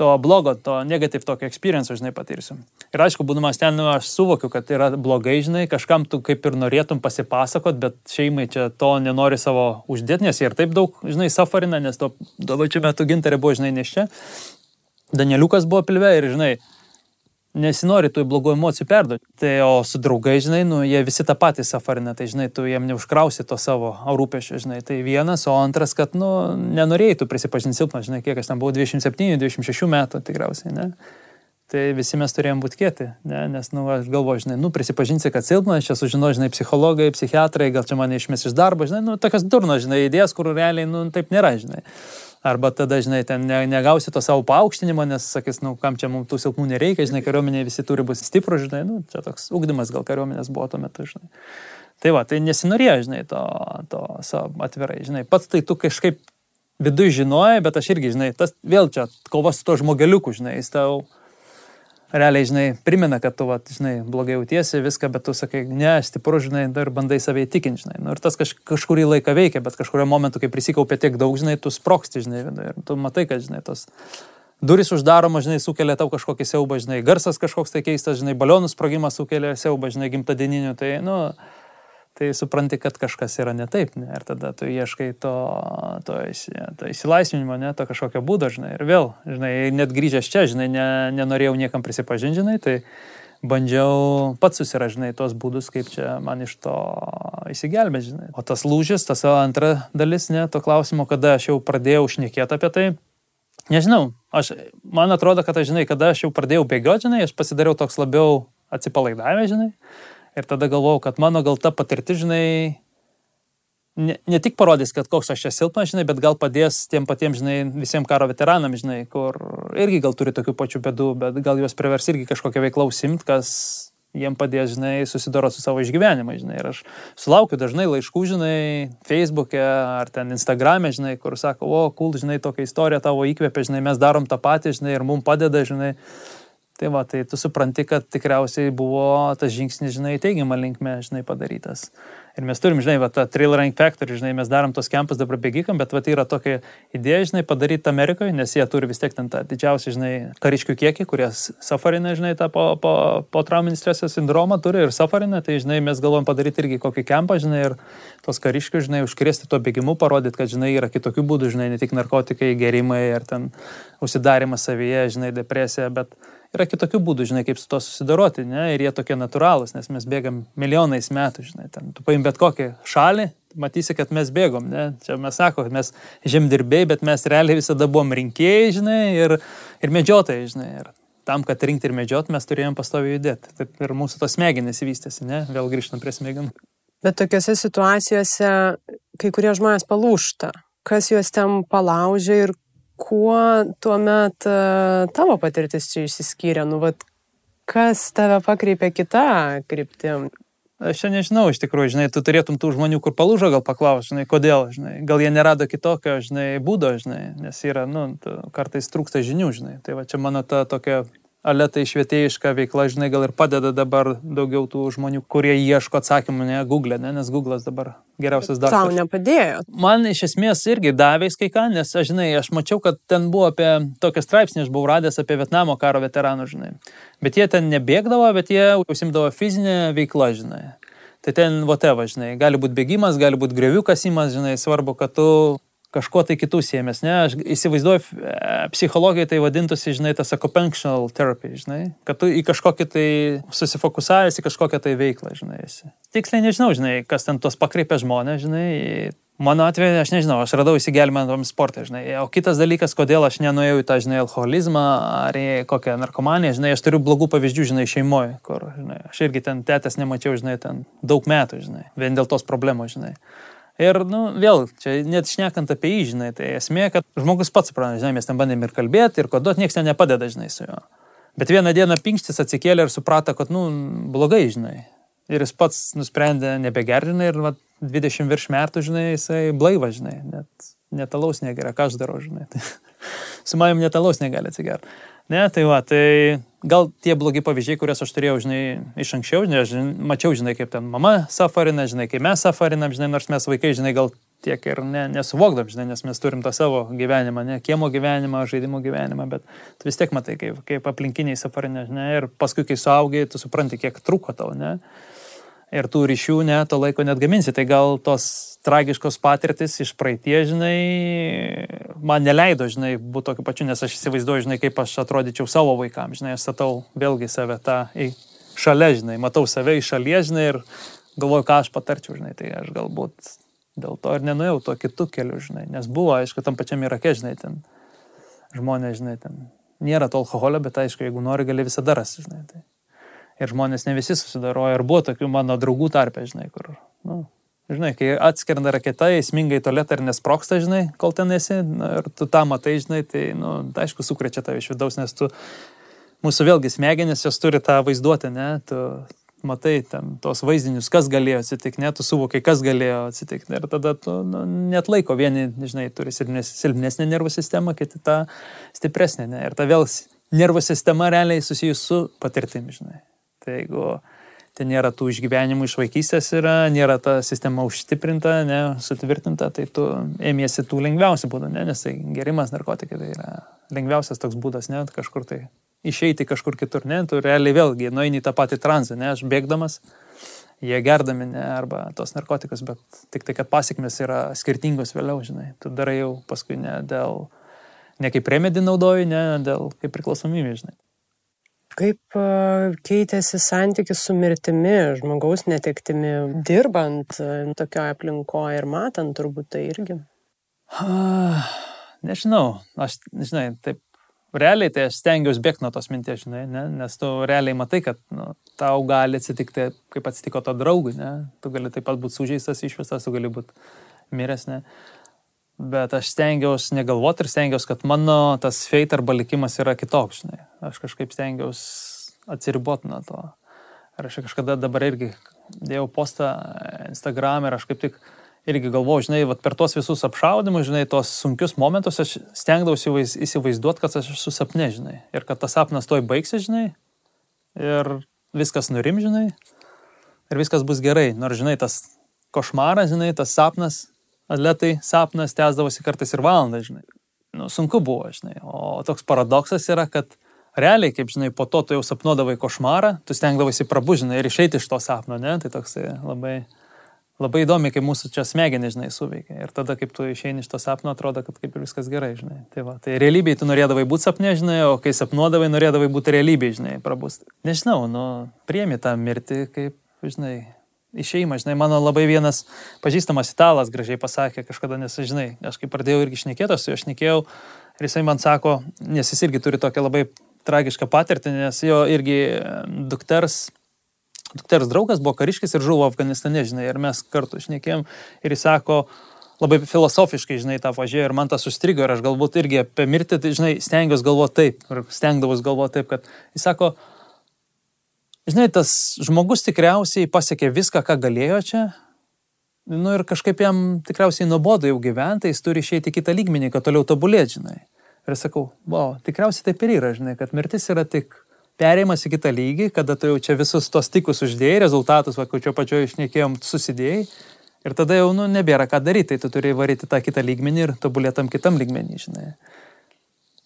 [SPEAKER 3] to blogo, to negatyv tokio experience, žinai, patirsiu. Ir aišku, būdamas ten, nu, aš suvokiu, kad yra blogai, žinai, kažkam tu kaip ir norėtum pasipasakot, bet šeimai čia to nenori savo uždėti, nes jie ir taip daug, žinai, safarina, nes to, tuo pačiu metu gintarė buvo, žinai, neščia. Danieliukas buvo pilve ir, žinai, nesinori tų blogų emocijų perduoti. Tai o su draugai, žinai, nu, jie visi tą patį safarina, tai, žinai, tu jiem neužkrausi to savo rūpešio, žinai. Tai vienas, o antras, kad, nu, nenorėjai tu prisipažinti silpnas, žinai, kiek aš ten buvau 27-26 metų tikriausiai, ne? Tai visi mes turėjom būti kieti, ne? nes, nu, aš galvoju, žinai, nu, prisipažinsi, kad silpnas, čia sužino, žinai, psichologai, psichiatrai, gal čia mane išmes iš darbo, žinai, nu, tokias durnas, žinai, idėjas, kur realiai, nu, taip nėra, žinai. Arba tada, žinai, ten negausi to savo paaukštinimo, nes sakys, nu, kam čia mums tų silpnų nereikia, žinai, kariuomenė visi turi būti stiprus, žinai, nu, čia toks ugdymas gal kariuomenės buvo tuo metu, žinai. Tai va, tai nesinorėjo, žinai, to, to savo atvirai, žinai, pats tai tu kažkaip viduje žinojai, bet aš irgi, žinai, tas vėl čia kova su to žmogeliuku, žinai, jis tau realiai, žinai, primena, kad tu, va, žinai, blogai jautiesi viską, bet tu sakai, ne, stipru, žinai, dar bandai save įtikinti, žinai. Nu, ir tas kaž, kažkurį laiką veikia, bet kažkurio momentu, kai prisikaupė tiek daug, žinai, tu sproksti, žinai, ir tu matai, kad, žinai, tos duris uždaroma, žinai, sukelia tau kažkokį siaubą, žinai, garsas kažkoks tai keistas, žinai, balionų sprogimas sukelia siaubą, žinai, gimtadieninių, tai, nu, tai supranti, kad kažkas yra ne taip, ne? ir tada tu ieškai to, to, to įsilaisvinimo, ne, to kažkokio būdo, žinai, ir vėl, žinai, net grįžęs čia, žinai, ne, nenorėjau niekam prisipažinti, žinai, tai bandžiau pats susiražinai tos būdus, kaip čia man iš to įsigelbėti, žinai. O tas lūžis, tas antra dalis, ne, to klausimo, kada aš jau pradėjau šnekėti apie tai, Nežinau, aš, man atrodo, kad aš žinai, kada aš jau pradėjau bėgioti, žinai, aš pasidariau toks labiau atsipalaidavęs, žinai. Ir tada galvojau, kad mano gal ta patirtis, žinai, ne, ne tik parodys, kad koks aš čia silpnas, žinai, bet gal padės tiem patiems, žinai, visiems karo veteranam, žinai, kur irgi gal turi tokių pačių bėdų, bet gal juos privers irgi kažkokią veiklą užsimti, kas jiem padės, žinai, susidoroti su savo išgyvenimais, žinai. Ir aš sulaukiu dažnai laiškų, žinai, Facebook'e ar ten Instagram'e, žinai, kur sako, o, cool, žinai, tokia istorija tavo įkvėpė, žinai, mes darom tą patį, žinai, ir mums padeda, žinai. Tai va, tai tu supranti, kad tikriausiai buvo tas žingsnis, žinai, teigiamą linkmę, žinai, padarytas. Ir mes turim, žinai, va, tą Trail Rank Factory, žinai, mes darom tos kempus dabar bėgikam, bet va, tai yra tokia idėja, žinai, padaryti Amerikoje, nes jie turi vis tiek ten tą didžiausią, žinai, kariškių kiekį, kurie safarina, žinai, tą po, po, po trauminį streso sindromą turi ir safarina, tai, žinai, mes galvom padaryti irgi kokį kempą, žinai, ir tos kariškių, žinai, užkrėsti tuo bėgimu, parodyti, kad, žinai, yra kitokių būdų, žinai, ne tik narkotikai, gerimai ar ten užsidarimas savyje, žinai, depresija, bet yra kitokių būdų, žinai, kaip su to susidoroti, ne, ir jie tokie natūralūs, nes mes bėgam milijonais metų, žinai, ten, tu paim bet kokią šalį, matysi, kad mes bėgom, ne, čia mes sako, mes žemdirbėjai, bet mes realiai visada buvom rinkėjai, žinai, ir, ir medžiotojai, žinai, ir tam, kad rinkti ir medžiot, mes turėjom pastoviai judėti. Taip ir mūsų tos smegenys vystėsi, ne, vėl grįžtam prie smegenų.
[SPEAKER 2] Bet tokiuose situacijose kai kurie žmonės palūšta. Kas juos ten palaužia ir kuo tuomet e, tavo patirtis čia išsiskyrė, nu, vat, kas tave pakreipė kitą kryptim?
[SPEAKER 3] Aš čia nežinau, iš tikrųjų, žinai, tu turėtum tų žmonių, kur palūžo, gal paklausti, žinai, kodėl, žinai, gal jie nerado kitokio, žinai, būdo, žinai, nes yra, nu, kartais trūksta žinių, žinai. Tai va čia mano ta tokia aletai švietėjiška veikla, žinai, gal ir padeda dabar daugiau tų žmonių, kurie ieško atsakymų, ne Google, ne, nes Google'as dabar geriausias darbas.
[SPEAKER 2] Tau nepadėjo.
[SPEAKER 3] Man iš esmės irgi davė kai ką, nes, aš, žinai, aš mačiau, kad ten buvo apie tokią straipsnį, aš buvau radęs apie Vietnamo karo veteranų, žinai. Bet jie ten nebėgdavo, bet jie užsimdavo fizinę veiklą, žinai. Tai ten, whatever, žinai, gali būti bėgimas, gali būti grevių kasimas, žinai, svarbu, kad tu kažko tai kitų siemės, ne? Aš įsivaizduoju, e, psichologija tai vadintųsi, žinai, tas occupational therapy, žinai, kad tu į kažkokį tai susifokusavęs į kažkokią tai veiklą, žinai, esi. Tiksliai nežinau, žinai, kas ten tos pakreipia žmonės, žinai. Mano atveju, aš nežinau, aš radau įsigelbėjimą tam sportui, žinai. O kitas dalykas, kodėl aš nenuėjau į tą, žinai, alkoholizmą ar į kokią narkomaniją, žinai, aš turiu blogų pavyzdžių, žinai, šeimoje, kur, žinai, aš irgi ten tėtės nemačiau, žinai, ten daug metų, žinai, vien dėl tos problemos, žinai. Ir, nu, vėl, čia net šnekant apie jį, žinai, tai esmė, kad žmogus pats supranta, žinai, mes ten bandėm ir kalbėti, ir kodot, niekas ten nepadeda, žinai, su juo. Bet vieną dieną pinkštis atsikėlė ir suprato, kad, nu, blogai, žinai. Ir jis pats nusprendė nebegerdinai ir, va, 20 virš metų, žinai, jisai blaiva, žinai, net netalaus negeria, ką aš darau, žinai. Tai, su manim netalaus negali atsigerti. Ne, tai va, tai gal tie blogi pavyzdžiai, kuriuos aš turėjau, žinai, iš anksčiau, žinai, aš mačiau, žinai, kaip ten mama safarina, žinai, kaip mes safarinam, žinai, nors mes vaikai, žinai, gal tiek ir ne, nesuvokdam, žinai, nes mes turim tą savo gyvenimą, ne, kiemo gyvenimą, žaidimo gyvenimą, bet tu vis tiek matai, kaip, kaip aplinkiniai safarinė, žinai, ir paskui, kai suaugai, tu supranti, kiek truko tau, ne ir tų ryšių ne, to laiko net gaminsi. Tai gal tos tragiškos patirtis iš praeitie, žinai, man neleido, žinai, būti tokiu pačiu, nes aš įsivaizduoju, žinai, kaip aš atrodyčiau savo vaikams, žinai, aš statau vėlgi save tą į šalia, žinai, matau save iš šalies, žinai, ir galvoju, ką aš patarčiau, žinai, tai aš galbūt dėl to ir nenuėjau tuo kitų keliu, žinai, nes buvo, aišku, tam pačiam Irake, žinai, ten žmonės, žinai, ten nėra to alkoholio, bet aišku, jeigu nori, gali visada rasti, žinai. Tai ir žmonės ne visi susidaroja. Ir buvo tokių mano draugų tarpe, žinai, kur, nu, žinai, kai atskrenda raketa, įsminga į tualetą ir nesproksta, žinai, kol ten esi, nu, ir tu tą matai, žinai, tai, nu, tai aišku, sukrečia tave iš vidaus, nes tu, mūsų vėlgi smegenys, jos turi tą vaizduotę, ne, tu matai ten tos vaizdinius, kas galėjo atsitikti, net tu suvokai, kas galėjo atsitikti. Ir tada tu nu, net laiko, vieni, žinai, turi silpnesnę nervų sistemą, kiti tą stipresnę. Ne? Ir ta vėl nervų sistema realiai susijusi su patirtimi, žinai. Tai jeigu ten nėra tų išgyvenimų iš vaikystės, yra, nėra ta sistema užstiprinta, ne, sutvirtinta, tai tu ėmėsi tų lengviausių būdų, ne, nes tai gerimas narkotikai tai yra lengviausias toks būdas, ne, kažkur tai išeiti kažkur kitur, ne, tu realiai vėlgi nueini į tą patį tranzą, ne, aš bėgdamas, jie gerdami, ne, arba tos narkotikus, bet tik tai, kad pasiekmes yra skirtingos vėliau, žinai, tu darai jau paskui ne dėl, ne kaip remedį naudoji, ne dėl kaip priklausomybė, žinai.
[SPEAKER 2] Kaip keitėsi santykis su mirtimi, žmogaus netektimi, dirbant tokioje aplinkoje ir matant turbūt tai irgi?
[SPEAKER 3] nežinau, aš, žinai, taip, realiai tai aš stengiuosi bėgti nuo tos minties, žinai, ne? nes tu realiai matai, kad nu, tau gali atsitikti, kaip atsitiko to draugui, ne? tu gali taip pat būti sužeistas, išvestas, tu gali būti miręs, ne? Bet aš stengiausi negalvoti ir stengiausi, kad mano tas feit arba likimas yra kitoks, žinai. Aš kažkaip stengiausi atsiriboti nuo to. Ir aš kažkada dabar irgi dėjau postą Instagram ir aš kaip tik irgi galvoju, žinai, vat, per tos visus apšaudimus, žinai, tos sunkius momentus aš stengdavausi įsivaizduoti, kad aš esu sapne, žinai. Ir kad tas sapnas toj baigsi, žinai. Ir viskas nurim, žinai. Ir viskas bus gerai. Nors, žinai, tas košmaras, žinai, tas sapnas, atletai sapnas tęsdavosi kartais ir valandą, žinai. Nu, sunku buvo, žinai. O toks paradoksas yra, kad realiai, kaip žinai, po to tu jau sapnuodavai košmarą, tu stengdavai prabužinai ir išeiti iš to sapno, ne? Tai toksai labai labai įdomi, kaip mūsų čia smegenys, žinai, suveikia. Ir tada, kaip tu išeini iš to sapno, atrodo, kad kaip ir viskas gerai, žinai. Tai, va, tai realybėje tu norėdavai būti sapne, žinai, o kai sapnuodavai, norėdavai būti realybėje, žinai, prabūsti. Nežinau, nu, priemi tą mirtį, kaip, žinai, išeimą, žinai, mano labai vienas pažįstamas italas gražiai pasakė kažkada, nes, žinai, aš kai pradėjau irgi šnekėti, su juo šnekėjau ir jisai man sako, nes jis irgi turi tokią labai tragišką patirtį, nes jo irgi dukters dukters draugas buvo kariškis ir žuvo Afganistane, žinai, ir mes kartu šnekėjom ir jis sako, labai filosofiškai, žinai, tą pažiūrėjau ir man tas sustrigo ir aš galbūt irgi apie mirtį, tai, žinai, stengiuosi galvoti taip ir stengdavus galvoti taip, kad jis sako, žinai, tas žmogus tikriausiai pasiekė viską, ką galėjo čia. Nu ir kažkaip jam tikriausiai nuobodu jau gyventi, jis turi išeiti kitą lygmenį, kad toliau tobulėti, žinai. Ir sakau, wow, tikriausiai taip ir yra, žinai, kad mirtis yra tik perėjimas į kitą lygį, kada tu jau čia visus tos tikus uždėjai, rezultatus, va, ko čia pačioje išnekėjom, susidėjai. Ir tada jau, nu, nebėra ką daryti, tai tu turi varyti tą kitą lygmenį ir tobulėtam kitam lygmenį, žinai.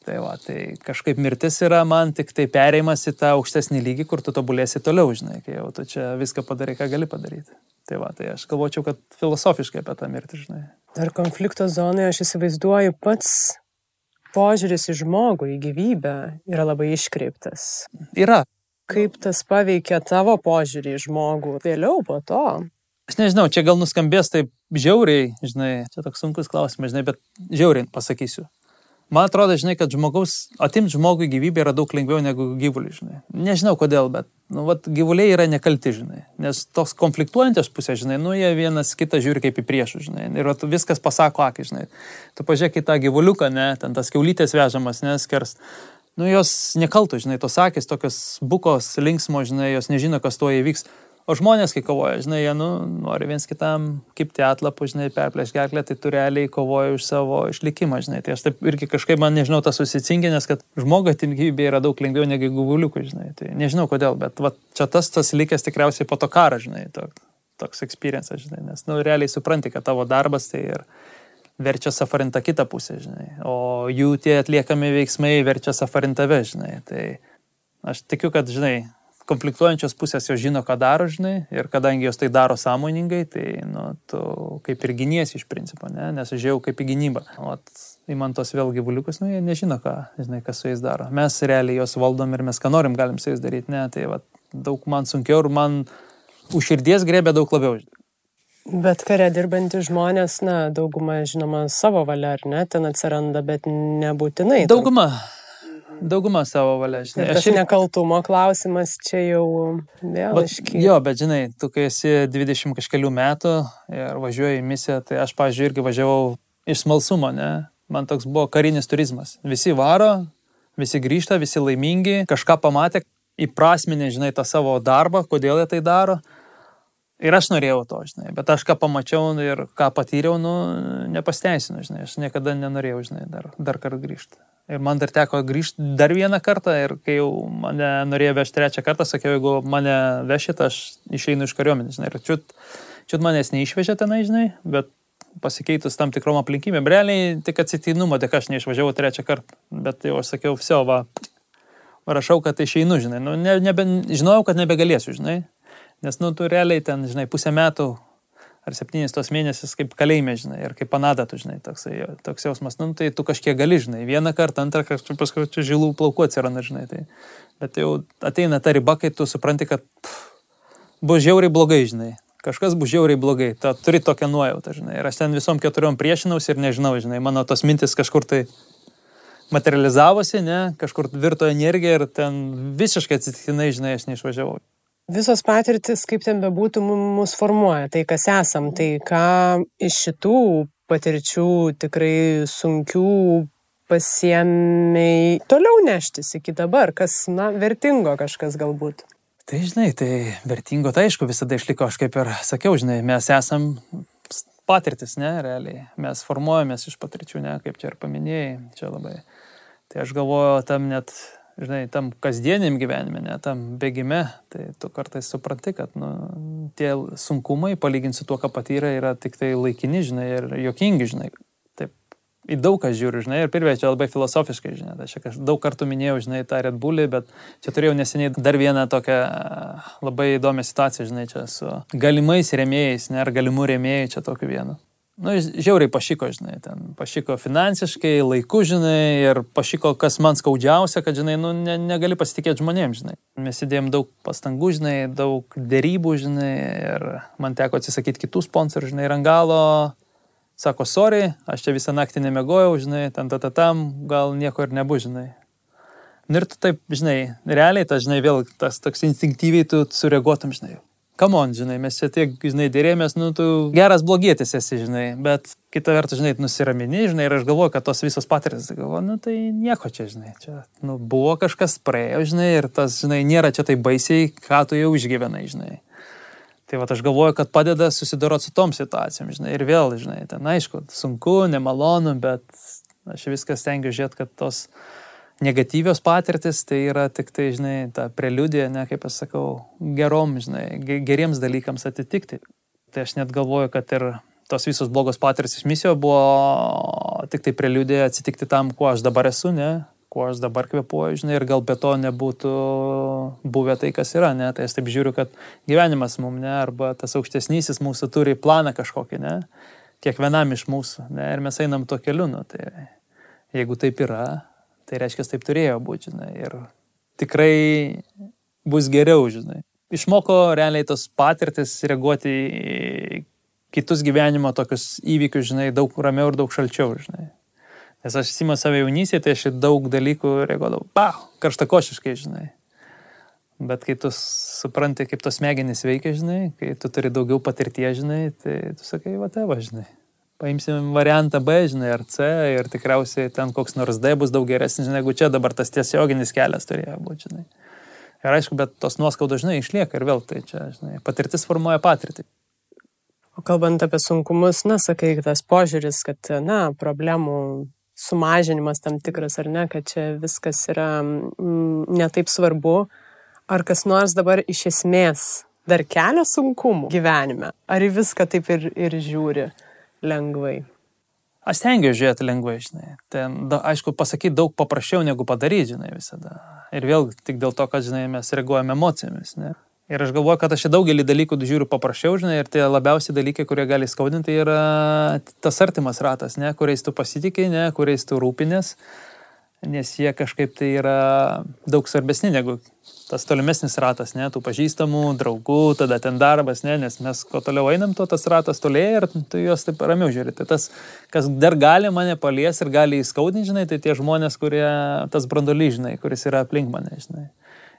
[SPEAKER 3] Tai va, tai kažkaip mirtis yra man tik tai perėjimas į tą aukštesnį lygį, kur tu tobulėsi toliau, žinai, kai jau tu čia viską padarai, ką gali padaryti. Tai va, tai aš galvočiau, kad filosofiškai apie tą mirtį, žinai.
[SPEAKER 2] Ar konflikto zonoje aš įsivaizduoju pats požiūris į žmogų, į gyvybę yra labai iškreiptas.
[SPEAKER 3] Yra.
[SPEAKER 2] Kaip tas paveikia tavo požiūrį į žmogų vėliau po to?
[SPEAKER 3] Aš nežinau, čia gal nuskambės taip žiauriai, žinai, čia toks sunkus klausimas, žinai, bet žiauriai pasakysiu. Man atrodo, žinai, kad žmogaus, atimti žmogui gyvybę yra daug lengviau negu gyvuliui, žinai. Nežinau kodėl, bet, nu, vat, gyvuliai yra nekalti, žinai. Nes toks konfliktuojantis pusė, žinai, nu, jie vienas kitą žiūri kaip į priešų, žinai. Ir vat, viskas pasako akį, žinai. Tu pažiūrėk į tą gyvuliuką, ne, ten tas keulytės vežamas, neskers. Nu, jos nekaltų, žinai, tos akis, tokios bukos, linksmo, žinai, jos nežino, kas tuo įvyks. O žmonės, kai kovoja, žinai, jie nu, nori viens kitam kipti atlapų, žinai, perplėš gerklę, tai tu realiai kovoja už savo išlikimą, žinai. Tai aš taip irgi kažkaip man nežinau tas susicinkinęs, kad žmogo atimgyvybė yra daug lengviau negu gyvuliukų, žinai. Tai nežinau kodėl, bet va, čia tas tas likęs tikriausiai po to karą, žinai, to, toks experience, žinai. Nes, nu, realiai supranti, kad tavo darbas tai ir verčia safarintą kitą pusę, žinai. O jų tie atliekami veiksmai verčia safarintave, žinai. Tai aš tikiu, kad, žinai, konfliktuojančios pusės jos žino, ką daro, žinai, ir kadangi jos tai daro sąmoningai, tai, nu, tu kaip ir giniesi iš principo, ne, nes aš žiūrėjau kaip į gynybą. O įman tos vėl gyvuliukus, nu, jie nežino, ką, žinai, kas su jais daro. Mes realiai juos valdom ir mes ką norim galim su jais daryti, ne, tai va, daug man sunkiau ir man už širdies grėbė daug labiau.
[SPEAKER 2] Bet kare dirbantys žmonės, na, dauguma, žinoma, savo valia, ar ne, ten atsiranda, bet nebūtinai.
[SPEAKER 3] Dauguma. Daug Dauguma savo valia, žinai.
[SPEAKER 2] Tas ir... nekaltumo klausimas čia jau vėl iškyla.
[SPEAKER 3] Jo, bet žinai, tu kai esi 20 kažkelių metų ir važiuoji į misiją, tai aš, pažiūrėjau, irgi važiavau iš smalsumo, ne? Man toks buvo karinis turizmas. Visi varo, visi grįžta, visi laimingi, kažką pamatė, įprasminė, žinai, tą savo darbą, kodėl jie tai daro. Ir aš norėjau to, žinai, bet aš ką pamačiau ir ką patyriau, nu, nepasteisinu, žinai, aš niekada nenorėjau, žinai, dar, dar kartą grįžti. Ir man dar teko grįžti dar vieną kartą ir kai jau mane norėjo vežti trečią kartą, sakiau, jeigu mane vešit, aš išeinu iš kariuomenės, žinai. Ir čiut, čiut manęs neišvežė tenai, žinai, bet pasikeitus tam tikrom aplinkybėm. Realiai tik atsitiktinumo, tik aš neišvažiavau trečią kartą, bet jau aš sakiau, viso, va, rašau, kad išeinu, žinai. Nu, ne, nebe, žinojau, kad nebegalėsiu, žinai. Nes, nu, tu realiai ten, žinai, pusę metų ar septynis tos mėnesius kaip kalėjime, žinai, ir kaip panada, tu žinai, toks, toks jausmas, nu, tai tu kažkiek gali, žinai, vieną kartą, antrą kartą, paskui čia žilų plaukų atsiranda, žinai, tai, bet jau ateina ta riba, kai tu supranti, kad pff, bus žiauriai blogai, žinai, kažkas bus žiauriai blogai, ta, turi tokią nuojautą, žinai. Ir aš ten visom keturiom priešinausi ir nežinau, žinai, mano tos mintis kažkur tai materializavosi, ne, kažkur virto energija ir ten visiškai atsitiktinai, žinai, aš neišvažiavau.
[SPEAKER 2] Visos patirtis, kaip ten bebūtų, mus formuoja, tai kas esam, tai ką iš šitų patirčių tikrai sunkių pasiemiai toliau neštis iki dabar, kas, na, vertingo kažkas galbūt.
[SPEAKER 3] Tai žinai, tai vertingo, tai aišku, visada išliko, aš kaip ir sakiau, žinai, mes esam patirtis, ne, realiai. Mes formuojamės iš patirčių, ne, kaip čia ir paminėjai, čia labai. Tai aš galvoju, tam net, žinai, tam kasdieniam gyvenime, ne, tam bėgime, tai tu kartais supranti, kad nu, tie sunkumai, palyginti su tuo, ką patyrė, yra tik tai laikini, žinai, ir jokingi, žinai į daug ką žiūriu, žinai, ir pirmie čia labai filosofiškai, žinai, tai aš daug kartų minėjau, žinai, tą Red Bullį, bet čia turėjau neseniai dar vieną tokią labai įdomią situaciją, žinai, čia su galimais rėmėjais, ne, ar galimų rėmėjai čia tokiu vienu. Nu, žiauriai pašyko, žinai, ten pašyko finansiškai, laiku, žinai, ir pašyko, kas man skaudžiausia, kad, žinai, nu, ne, negali pasitikėti žmonėms, žinai. Mes įdėjom daug pastangų, žinai, daug dėrybų, žinai, ir man teko atsisakyti kitų sponsorių, žinai, ir ant galo Sako, sorry, aš čia visą naktį nemegojau, žinai, ten ta, ta tam, gal nieko ir nebus, žinai. Nu ir tu taip, žinai, realiai tas, žinai, vėl tas toks instinktyviai tu sureaguotum, žinai. Come on, žinai, mes čia tiek, žinai, dėrėmės, nu, tu geras blogietis esi, žinai, bet kita vertus, žinai, nusiramini, žinai, ir aš galvoju, kad tos visos patirtis, galvoju, nu, tai nieko čia, žinai, čia, nu, buvo kažkas praėjo, žinai, ir tas, žinai, nėra čia tai baisiai, ką tu jau išgyvenai, žinai. Tai va, aš galvoju, kad padeda susidoroti su tom situacijom, žinai, ir vėl, žinai, ten aišku, sunku, nemalonu, bet aš viskas stengiuosi žiūrėti, kad tos negatyvios patirtis tai yra tik tai, žinai, ta preliudija, ne, kaip aš sakau, gerom, žinai, geriems dalykams atitikti. Tai aš net galvoju, kad ir tos visos blogos patirtis iš misijo buvo tik tai preliudija atsitikti tam, kuo aš dabar esu, ne, kuo aš dabar kvepuoju, žinai, ir gal be to nebūtų buvę tai, kas yra, ne? Tai aš taip žiūriu, kad gyvenimas mums, ne, arba tas aukštesnysis mūsų turi planą kažkokį, ne, kiekvienam iš mūsų, ne, ir mes einam to keliu, nu, tai jeigu taip yra, tai reiškia, taip turėjo būti, žinai, ir tikrai bus geriau, žinai. Išmoko realiai tos patirtis reaguoti į kitus gyvenimo tokius įvykius, žinai, daug ramiau ir daug šalčiau, žinai. Nes aš įsimą save jaunystėje, tai aš daug dalykų reaguodavau, pa, karštakošiškai, žinai. Bet kai tu supranti, kaip tos smegenys veikia, žinai, kai tu turi daugiau patirties, žinai, tai tu sakai, va tavo, žinai. Paimsim variantą B, žinai, ar C ir tikriausiai ten koks nors D bus daug geresnis negu čia dabar tas tiesioginis kelias turėjo būti, žinai. Ir aišku, bet tos nuoskaudos, žinai, išlieka ir vėl tai čia, žinai, patirtis formuoja patirtį.
[SPEAKER 2] O kalbant apie sunkumus, na, sakai, tas požiūris, kad, na, problemų sumažinimas tam tikras, ar ne, kad čia viskas yra mm, netaip svarbu, ar kas nors dabar iš esmės dar kelia sunkumų gyvenime, ar į viską taip ir, ir žiūri lengvai.
[SPEAKER 3] Aš stengiuosi žiūrėti lengvai, žinai. Ten, da, aišku, pasakyti daug paprasčiau negu padaryti, žinai, visada. Ir vėl tik dėl to, kad, žinai, mes reaguojame emocijomis, ne? Ir aš galvoju, kad aš į daugelį dalykų žiūriu paprasčiau, žinai, ir tie labiausiai dalykai, kurie gali skaudinti, tai yra tas artimas ratas, ne, kuriais tu pasitikai, ne, kuriais tu rūpinės, nes jie kažkaip tai yra daug svarbesni negu tas tolimesnis ratas, ne, tų pažįstamų, draugų, tada ten darbas, ne, nes mes kuo toliau einam, tuo tas ratas tolėja ir tu juos taip ramiau žiūri. Tai tas, kas dar gali mane palies ir gali įskaudinti, žinai, tai tie žmonės, kurie, tas brandolys, žinai, kuris yra aplink mane, žinai.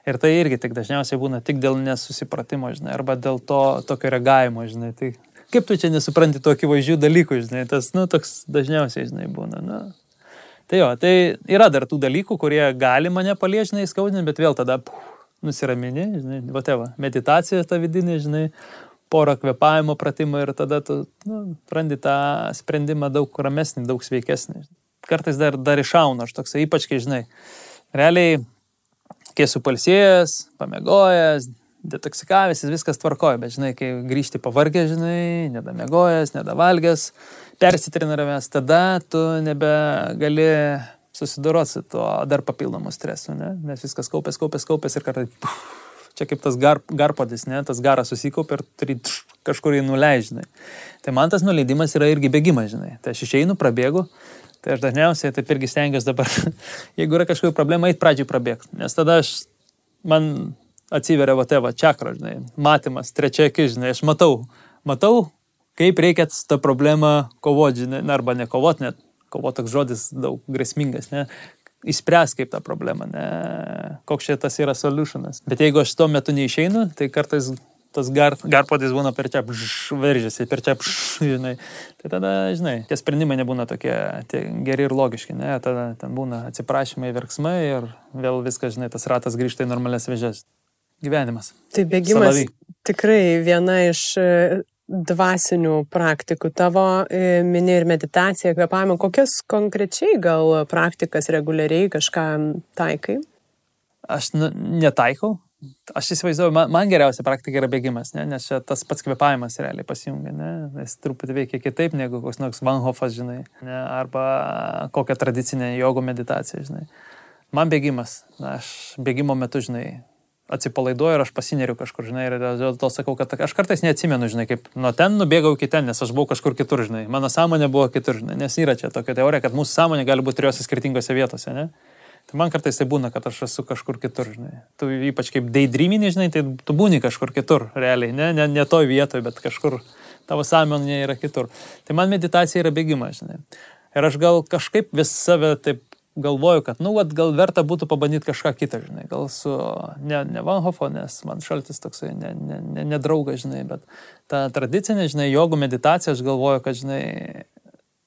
[SPEAKER 3] Ir tai irgi tik dažniausiai būna tik dėl nesusipratimo, žinai, arba dėl to tokio reagavimo, žinai. Tai kaip tu čia nesupranti tokių vaizdžių dalykų, žinai, tas, nu, toks dažniausiai, žinai, būna. Nu. Tai jo, tai yra dar tų dalykų, kurie gali mane paliežinai skaudinti, bet vėl tada puh, nusiramini, žinai, va tėva, meditacija ta vidinė, žinai, porą kvepavimo pratimų ir tada tu nu, randi tą sprendimą daug ramesnį, daug sveikesnį. Kartais dar, dar išauna, aš toksai, ypač kai, žinai, realiai kai esu palsėjęs, pamegojęs, detoksikavęs, viskas tvarkoja, bet žinai, kai grįžti pavargę, žinai, nedamegojęs, nedavalgęs, persitreniravęs, tada tu nebegali susidoroti su tuo dar papildomu stresu, ne? nes viskas kaupės, kaupės, kaupės ir kartai, čia kaip tas gar, garpodis, ne? tas garas susikaupia ir turi kažkur jį nuleidžinai. Tai man tas nuleidimas yra irgi bėgimas, žinai. Tai aš išeinu, prabėgu, Tai aš dažniausiai taip irgi stengiuosi dabar, jeigu yra kažkokia problema, eit pradžiai prabėgti. Nes tada aš, man atsiveria va tėva čakra, žinai, matymas, trečia akis, žinai, aš matau, matau, kaip reikia tą problemą kovoti, žinai, arba ne kovoti, net kovoti toks žodis daug grėsmingas, ne, įspręs kaip tą problemą, ne, koks čia tas yra solutionas. Bet jeigu aš tuo metu neišeinu, tai kartais tas gar, garpodis būna per čia veržiasi, per čia, žinai. Tai tada, žinai, tie sprendimai nebūna tokie tie geri ir logiški, ne, tada ten būna atsiprašymai, verksmai ir vėl viskas, žinai, tas ratas grįžta į normales vežės. Gyvenimas.
[SPEAKER 2] Tai bėgimas Salavy. tikrai viena iš dvasinių praktikų tavo, e, mini ir meditacija, kvepavimo, kokias konkrečiai gal praktikas reguliariai kažką taikai?
[SPEAKER 3] Aš netaikau. Aš įsivaizduoju, man, man geriausia praktika yra bėgimas, ne? nes čia tas pats kvepavimas realiai pasijungia, ne? jis truputį veikia kitaip negu koks nors Vanhofas, žinai, ne? arba kokia tradicinė jogo meditacija, žinai. Man bėgimas, aš bėgimo metu, žinai, atsipalaiduoju ir aš pasineriu kažkur, žinai, ir dėl to sakau, kad aš kartais neatsimenu, žinai, kaip nuo ten nubėgau iki ten, nes aš buvau kažkur kitur, žinai, mano sąmonė buvo kitur, žinai, nes yra čia tokia teorija, kad mūsų sąmonė gali būti trijose skirtingose vietose, ne? Tai man kartais tai būna, kad aš esu kažkur kitur, žinai. Tu ypač kaip daydreamini, žinai, tai tu būni kažkur kitur, realiai, ne, ne, ne toj vietoje, bet kažkur tavo sąmonė yra kitur. Tai man meditacija yra bėgimas, žinai. Ir aš gal kažkaip vis save taip galvoju, kad, nu, vat, gal verta būtų pabandyti kažką kitą, žinai, gal su, ne, ne Vanhofo, nes man šaltis toksai, ne, ne, ne, ne draugas, žinai, bet ta tradicinė, žinai, jogų meditacija, aš galvoju, kad, žinai,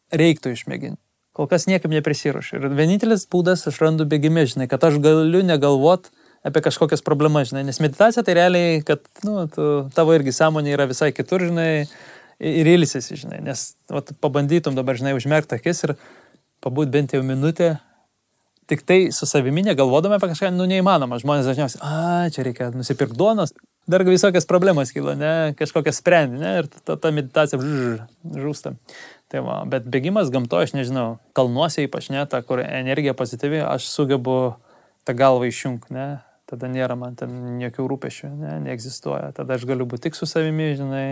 [SPEAKER 3] reiktų išmėginti. Kol kas niekam neprisiruošiu. Ir vienintelis būdas aš randu bėgime, žinai, kad aš galiu negalvot apie kažkokias problemas, žinai, nes meditacija tai realiai, kad, nu, tu, tavo irgi sąmonė yra visai kitur, žinai, ir ilsisi, žinai, nes, vat, pabandytum dabar, žinai, užmerkti akis ir pabūt bent jau minutę tik tai su savimi negalvodami apie kažką, nu neįmanoma. Žmonės dažniausiai, a, čia reikia nusipirkti duonos, dar visokias problemas kyla, ne, kažkokias sprendi, ne, ir ta, ta meditacija žž, žūsta. Tai va, bet bėgimas gamtoje, aš nežinau, kalnuose ypač, ne, ta, kur energija pozityvi, aš sugebu tą galvą išjungti, ne, tada nėra man ten jokių rūpešių, ne, neegzistuoja. Tada aš galiu būti tik su savimi, žinai,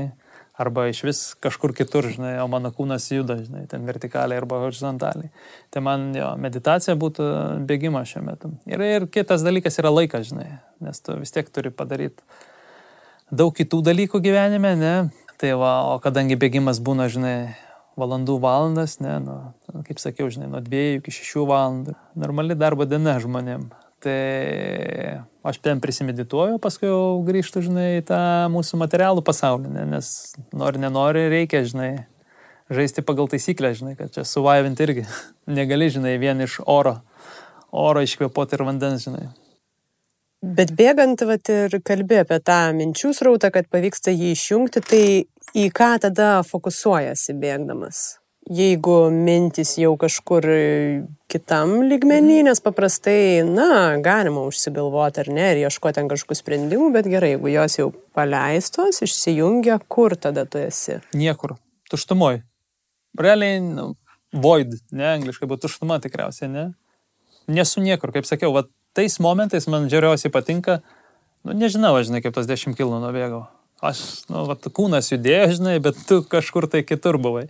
[SPEAKER 3] arba iš vis kažkur kitur, žinai, o mano kūnas juda, žinai, ten vertikaliai arba horizontaliai. Tai man jo, meditacija būtų bėgimas šiuo metu. Ir, ir kitas dalykas yra laikas, žinai, nes tu vis tiek turi padaryti daug kitų dalykų gyvenime, ne? Tai va, o kadangi bėgimas būna, žinai, valandų valandas, ne, nu, kaip sakiau, žinai, nuo dviejų iki šešių valandų. Normali darbo diena žmonėm. Tai aš ten prisimedituoju, paskui jau grįžtu, žinai, į tą mūsų materialų pasaulį, ne, nes nori, nenori, reikia, žinai, žaisti pagal taisyklę, žinai, kad čia suvaivinti irgi negali, žinai, vien iš oro, oro iškvėpoti ir vandens, žinai.
[SPEAKER 2] Bet bėgant, vat, ir kalbė apie tą minčių srautą, kad pavyksta jį išjungti, tai į ką tada fokusuojasi bėgdamas? Jeigu mintis jau kažkur kitam lygmenį, nes paprastai, na, galima užsigalvoti ar ne ir ieškoti ten kažkokių sprendimų, bet gerai, jeigu jos jau paleistos, išsijungia, kur tada tu esi?
[SPEAKER 3] Niekur, tuštumoj. Realiai, nu, void, ne, angliškai, bet tuštuma tikriausiai, ne. Nesu niekur, kaip sakiau, va, tais momentais man žiauriausiai patinka, nu, nežinau, žinai, kaip tas 10 km nubėgau. Aš, nu, va, kūnas judėjo, žinai, bet tu kažkur tai kitur buvai.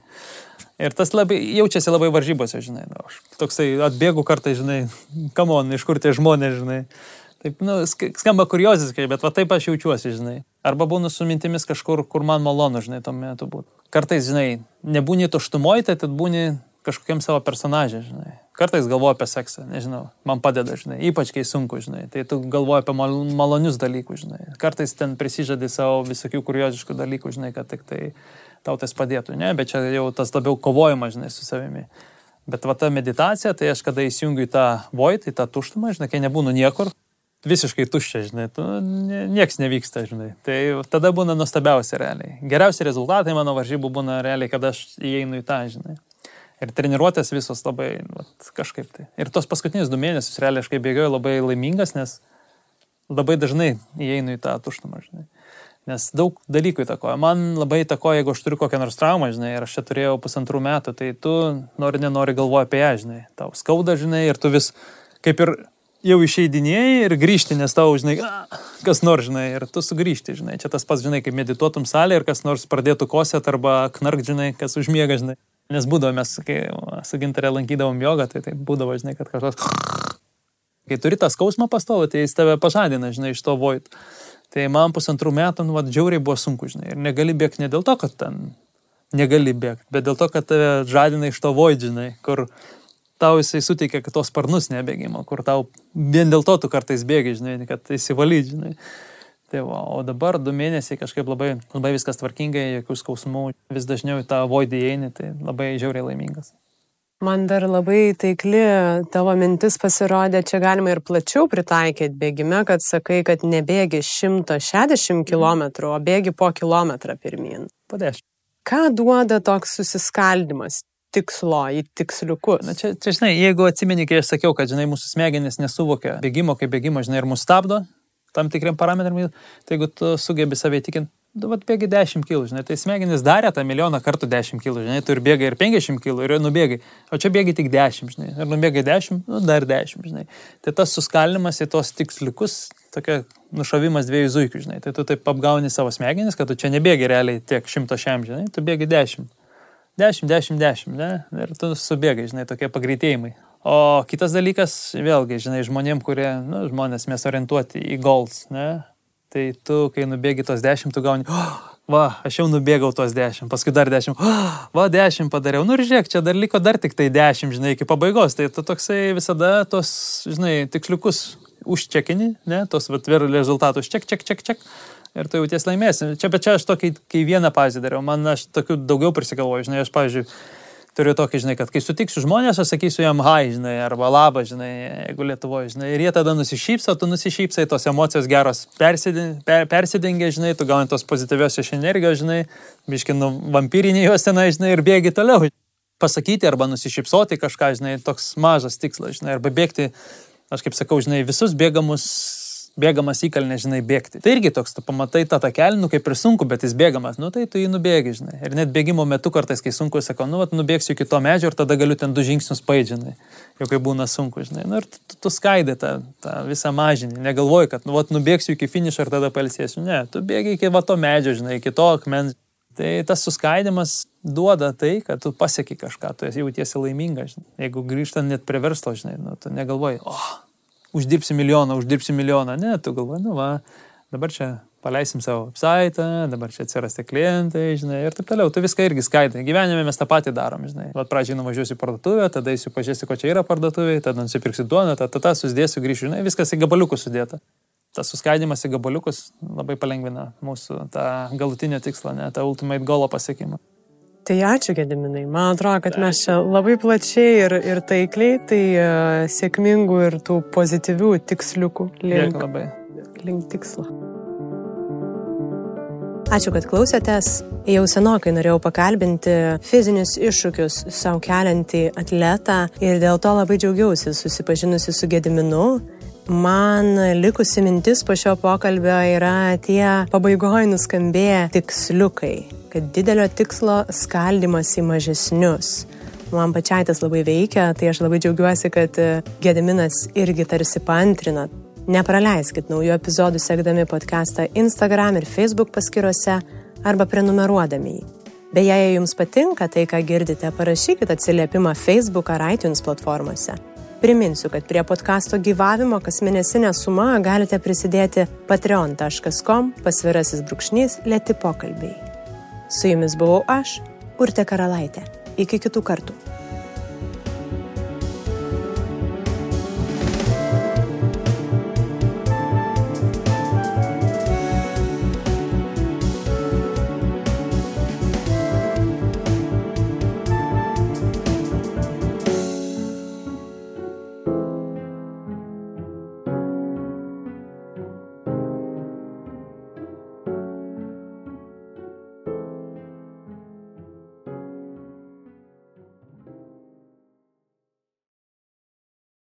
[SPEAKER 3] Ir tas labai, jaučiasi labai varžybose, žinai. Nu, aš toksai atbėgu kartai, žinai, kamon, iš kur tie žmonės, žinai. Taip, nu, skamba kurioziškai, bet va taip aš jaučiuosi, žinai. Arba būnu su mintimis kažkur, kur man malonu, žinai, tuo metu būtų. Kartais, žinai, nebūni tuštumoje, tai tad būni kažkokiam savo personažė, žinai. Kartais galvoju apie seksą, nežinau, man padeda, žinai, ypač kai sunku, žinai. Tai tu galvoji apie mal malonius dalykus, žinai. Kartais ten prisižadi savo visokių kurioziškų dalykų, žinai, kad tik tai tau tas padėtų, ne, bet čia jau tas labiau kovojimas, žinai, su savimi. Bet va ta meditacija, tai aš kada įsijungiu į tą void, į tą tuštumą, žinai, kai nebūnu niekur, visiškai tuščia, žinai, tu, nieks nevyksta, žinai. Tai tada būna nuostabiausia realiai. Geriausi rezultatai mano varžybų būna realiai, kada aš įeinu į tą, žinai. Ir treniruotės visos labai, vat, kažkaip tai. Ir tos paskutinius du mėnesius realiai aš kaip bėgioju labai laimingas, nes labai dažnai įeinu į tą tuštumą, žinai. Nes daug dalykų įtakoja. Man labai įtakoja, jeigu aš turiu kokią nors traumą, žinai, ir aš čia turėjau pusantrų metų, tai tu nori, nenori galvoji apie ją, žinai. Tau skauda, žinai, ir tu vis kaip ir jau išeidinėjai ir grįžti, nes tau, žinai, kas nors, žinai, ir tu sugrįžti, žinai. Čia tas pats, žinai, kaip medituotum salė ir kas nors pradėtų kosėt arba knark, žinai, kas užmiega, žinai. Nes būdavo mes, kai su gintarė lankydavom jogą, tai tai būdavo, žinai, kad kažkas Kai turi tą skausmą pastovų, tai jis tave pažadina, žinai, iš to void. Tai man pusantrų metų, nu, vad, džiauriai buvo sunku, žinai. Ir negali bėgti ne dėl to, kad ten negali bėgti, bet dėl to, kad tave žadina iš to void, žinai, kur tau jisai suteikia kitos sparnus nebėgimo, kur tau vien dėl to tu kartais bėgi, žinai, kad įsivalyti, žinai. Tai va, o dabar du mėnesiai kažkaip labai, labai viskas tvarkingai, jokių skausmų, vis dažniau į tą voidį eini, tai labai žiauriai laimingas.
[SPEAKER 2] Man dar labai taikli tavo mintis pasirodė, čia galima ir plačiau pritaikyti bėgime, kad sakai, kad nebėgi 160 km, o bėgi po kilometrą pirmin.
[SPEAKER 3] Padėš.
[SPEAKER 2] Ką duoda toks susiskaldimas tikslo į tiksliukus?
[SPEAKER 3] Na čia, čia, žinai, jeigu atsimeni, kai aš sakiau, kad, žinai, mūsų smegenys nesuvokia bėgimo kaip bėgimo, žinai, ir mus stabdo tam tikriam parametram, tai jeigu tu sugebi savai tikinti, vat bėgi 10 kg, žinai, tai smegenys darė tą milijoną kartų 10 kg, žinai, tu ir bėgai ir 50 kg, ir nubėgai, o čia bėgi tik 10, žinai, ir nubėgai 10, nu, dar 10, žinai. Tai tas suskalimas į tos tiksliukus, tokia nušavimas dviejų zuikių, žinai, tai tu taip apgauni savo smegenis, kad tu čia nebėgi realiai tiek 100 šiam, žinai, tu bėgi 10. 10, 10, 10, ne? Ir tu subėgai, žinai, tokie pagreitėjimai. O kitas dalykas, vėlgi, žinai, žmonėm, kurie, nu, žmonės mes orientuoti į goals, ne? Tai tu, kai nubėgi tos dešimt, tu gauni, oh, va, aš jau nubėgau tos dešimt, paskui dar dešimt, oh, va, dešimt padariau. Nu ir žiūrėk, čia dar liko dar tik tai dešimt, žinai, iki pabaigos. Tai tu toksai visada tos, žinai, tiksliukus užčekini, ne, tos vatverų rezultatus, ček, ček, ček, ček. Ir tu jauties laimėsi. Čia, bet čia aš tokį, kai vieną pavyzdį dariau, man aš tokių daugiau prisigalvoju, žinai, aš, pavyzdžiui, turiu tokį, žinai, kad kai sutiksiu žmonės, aš sakysiu jam hai, žinai, arba labą, žinai, jeigu Lietuvoje, žinai, ir jie tada nusišypso, tu nusišypsai, tos emocijos geros persidengia, per, persidengia žinai, tu gauni tos pozityvios iš energijos, žinai, biškinu vampyrinį juos tenai, žinai, ir bėgi toliau. Pasakyti arba nusišypsoti kažką, žinai, toks mažas tikslas, žinai, arba bėgti, aš kaip sakau, žinai, visus bėgamus bėgamas įkalnė, žinai, bėgti. Tai irgi toks, tu pamatai tą takelį, nu kaip ir sunku, bet jis bėgamas, nu tai tu jį nubėgi, žinai. Ir net bėgimo metu kartais, kai sunku, sakau, nu, vat, nubėgsiu iki to medžio ir tada galiu ten du žingsnius paidžinai, jau kai būna sunku, žinai. Nu ir tu, tu, skaidai tą, tą visą mažinį, negalvoji, kad, nu, vat, nubėgsiu iki finišo ir tada palsėsiu. Ne, tu bėgi iki va to medžio, žinai, iki to akmens. Tai tas suskaidimas duoda tai, kad tu pasieki kažką, tu jautiesi laimingas. Jeigu grįžtant net prie verslo, žinai, nu, tu negalvoji, o, oh, uždirbsi milijoną, uždirbsi milijoną. Ne, tu galvoji, nu va, dabar čia paleisim savo website, dabar čia atsirasti klientai, žinai, ir taip toliau. Tu viską irgi skaitai. Gyvenime mes tą patį darom, žinai. Vat pradžiai nuvažiuosiu į parduotuvę, tada eisiu pažiūrėsiu, ko čia yra parduotuvė, tada nusipirksiu duoną, tada tą susidėsiu, grįšiu, žinai, viskas į gabaliukus sudėta. Tas suskaidimas į gabaliukus labai palengvina mūsų tą galutinį tikslą, ne, tą ultimate goalo pasiekimą.
[SPEAKER 2] Tai ačiū, Gediminai. Man atrodo, kad mes čia labai plačiai ir, ir taikliai, tai uh, sėkmingų ir tų pozityvių tiksliukų link,
[SPEAKER 3] labai.
[SPEAKER 2] link tikslo. Ačiū, kad klausėtės. Jau senokai norėjau pakalbinti fizinius iššūkius savo keliantį atletą ir dėl to labai džiaugiausi susipažinusi su Gediminu. Man likusi mintis po šio pokalbio yra tie pabaigoje nuskambėję tiksliukai kad didelio tikslo skaldimas į mažesnius. Man pačiai tas labai veikia, tai aš labai džiaugiuosi, kad e, Gediminas irgi tarsi pantrina. Nepraleiskit naujų epizodų sekdami podcastą Instagram ir Facebook paskiruose arba prenumeruodami jį. Beje, jei jums patinka tai, ką girdite, parašykite atsiliepimą Facebook ar iTunes platformose. Priminsiu, kad prie podkasto gyvavimo kas mėnesinę sumą galite prisidėti patreon.com pasvirasis brūkšnys lėti pokalbiai. Su jumis buvau aš, Urte Karalaitė. Iki kitų kartų.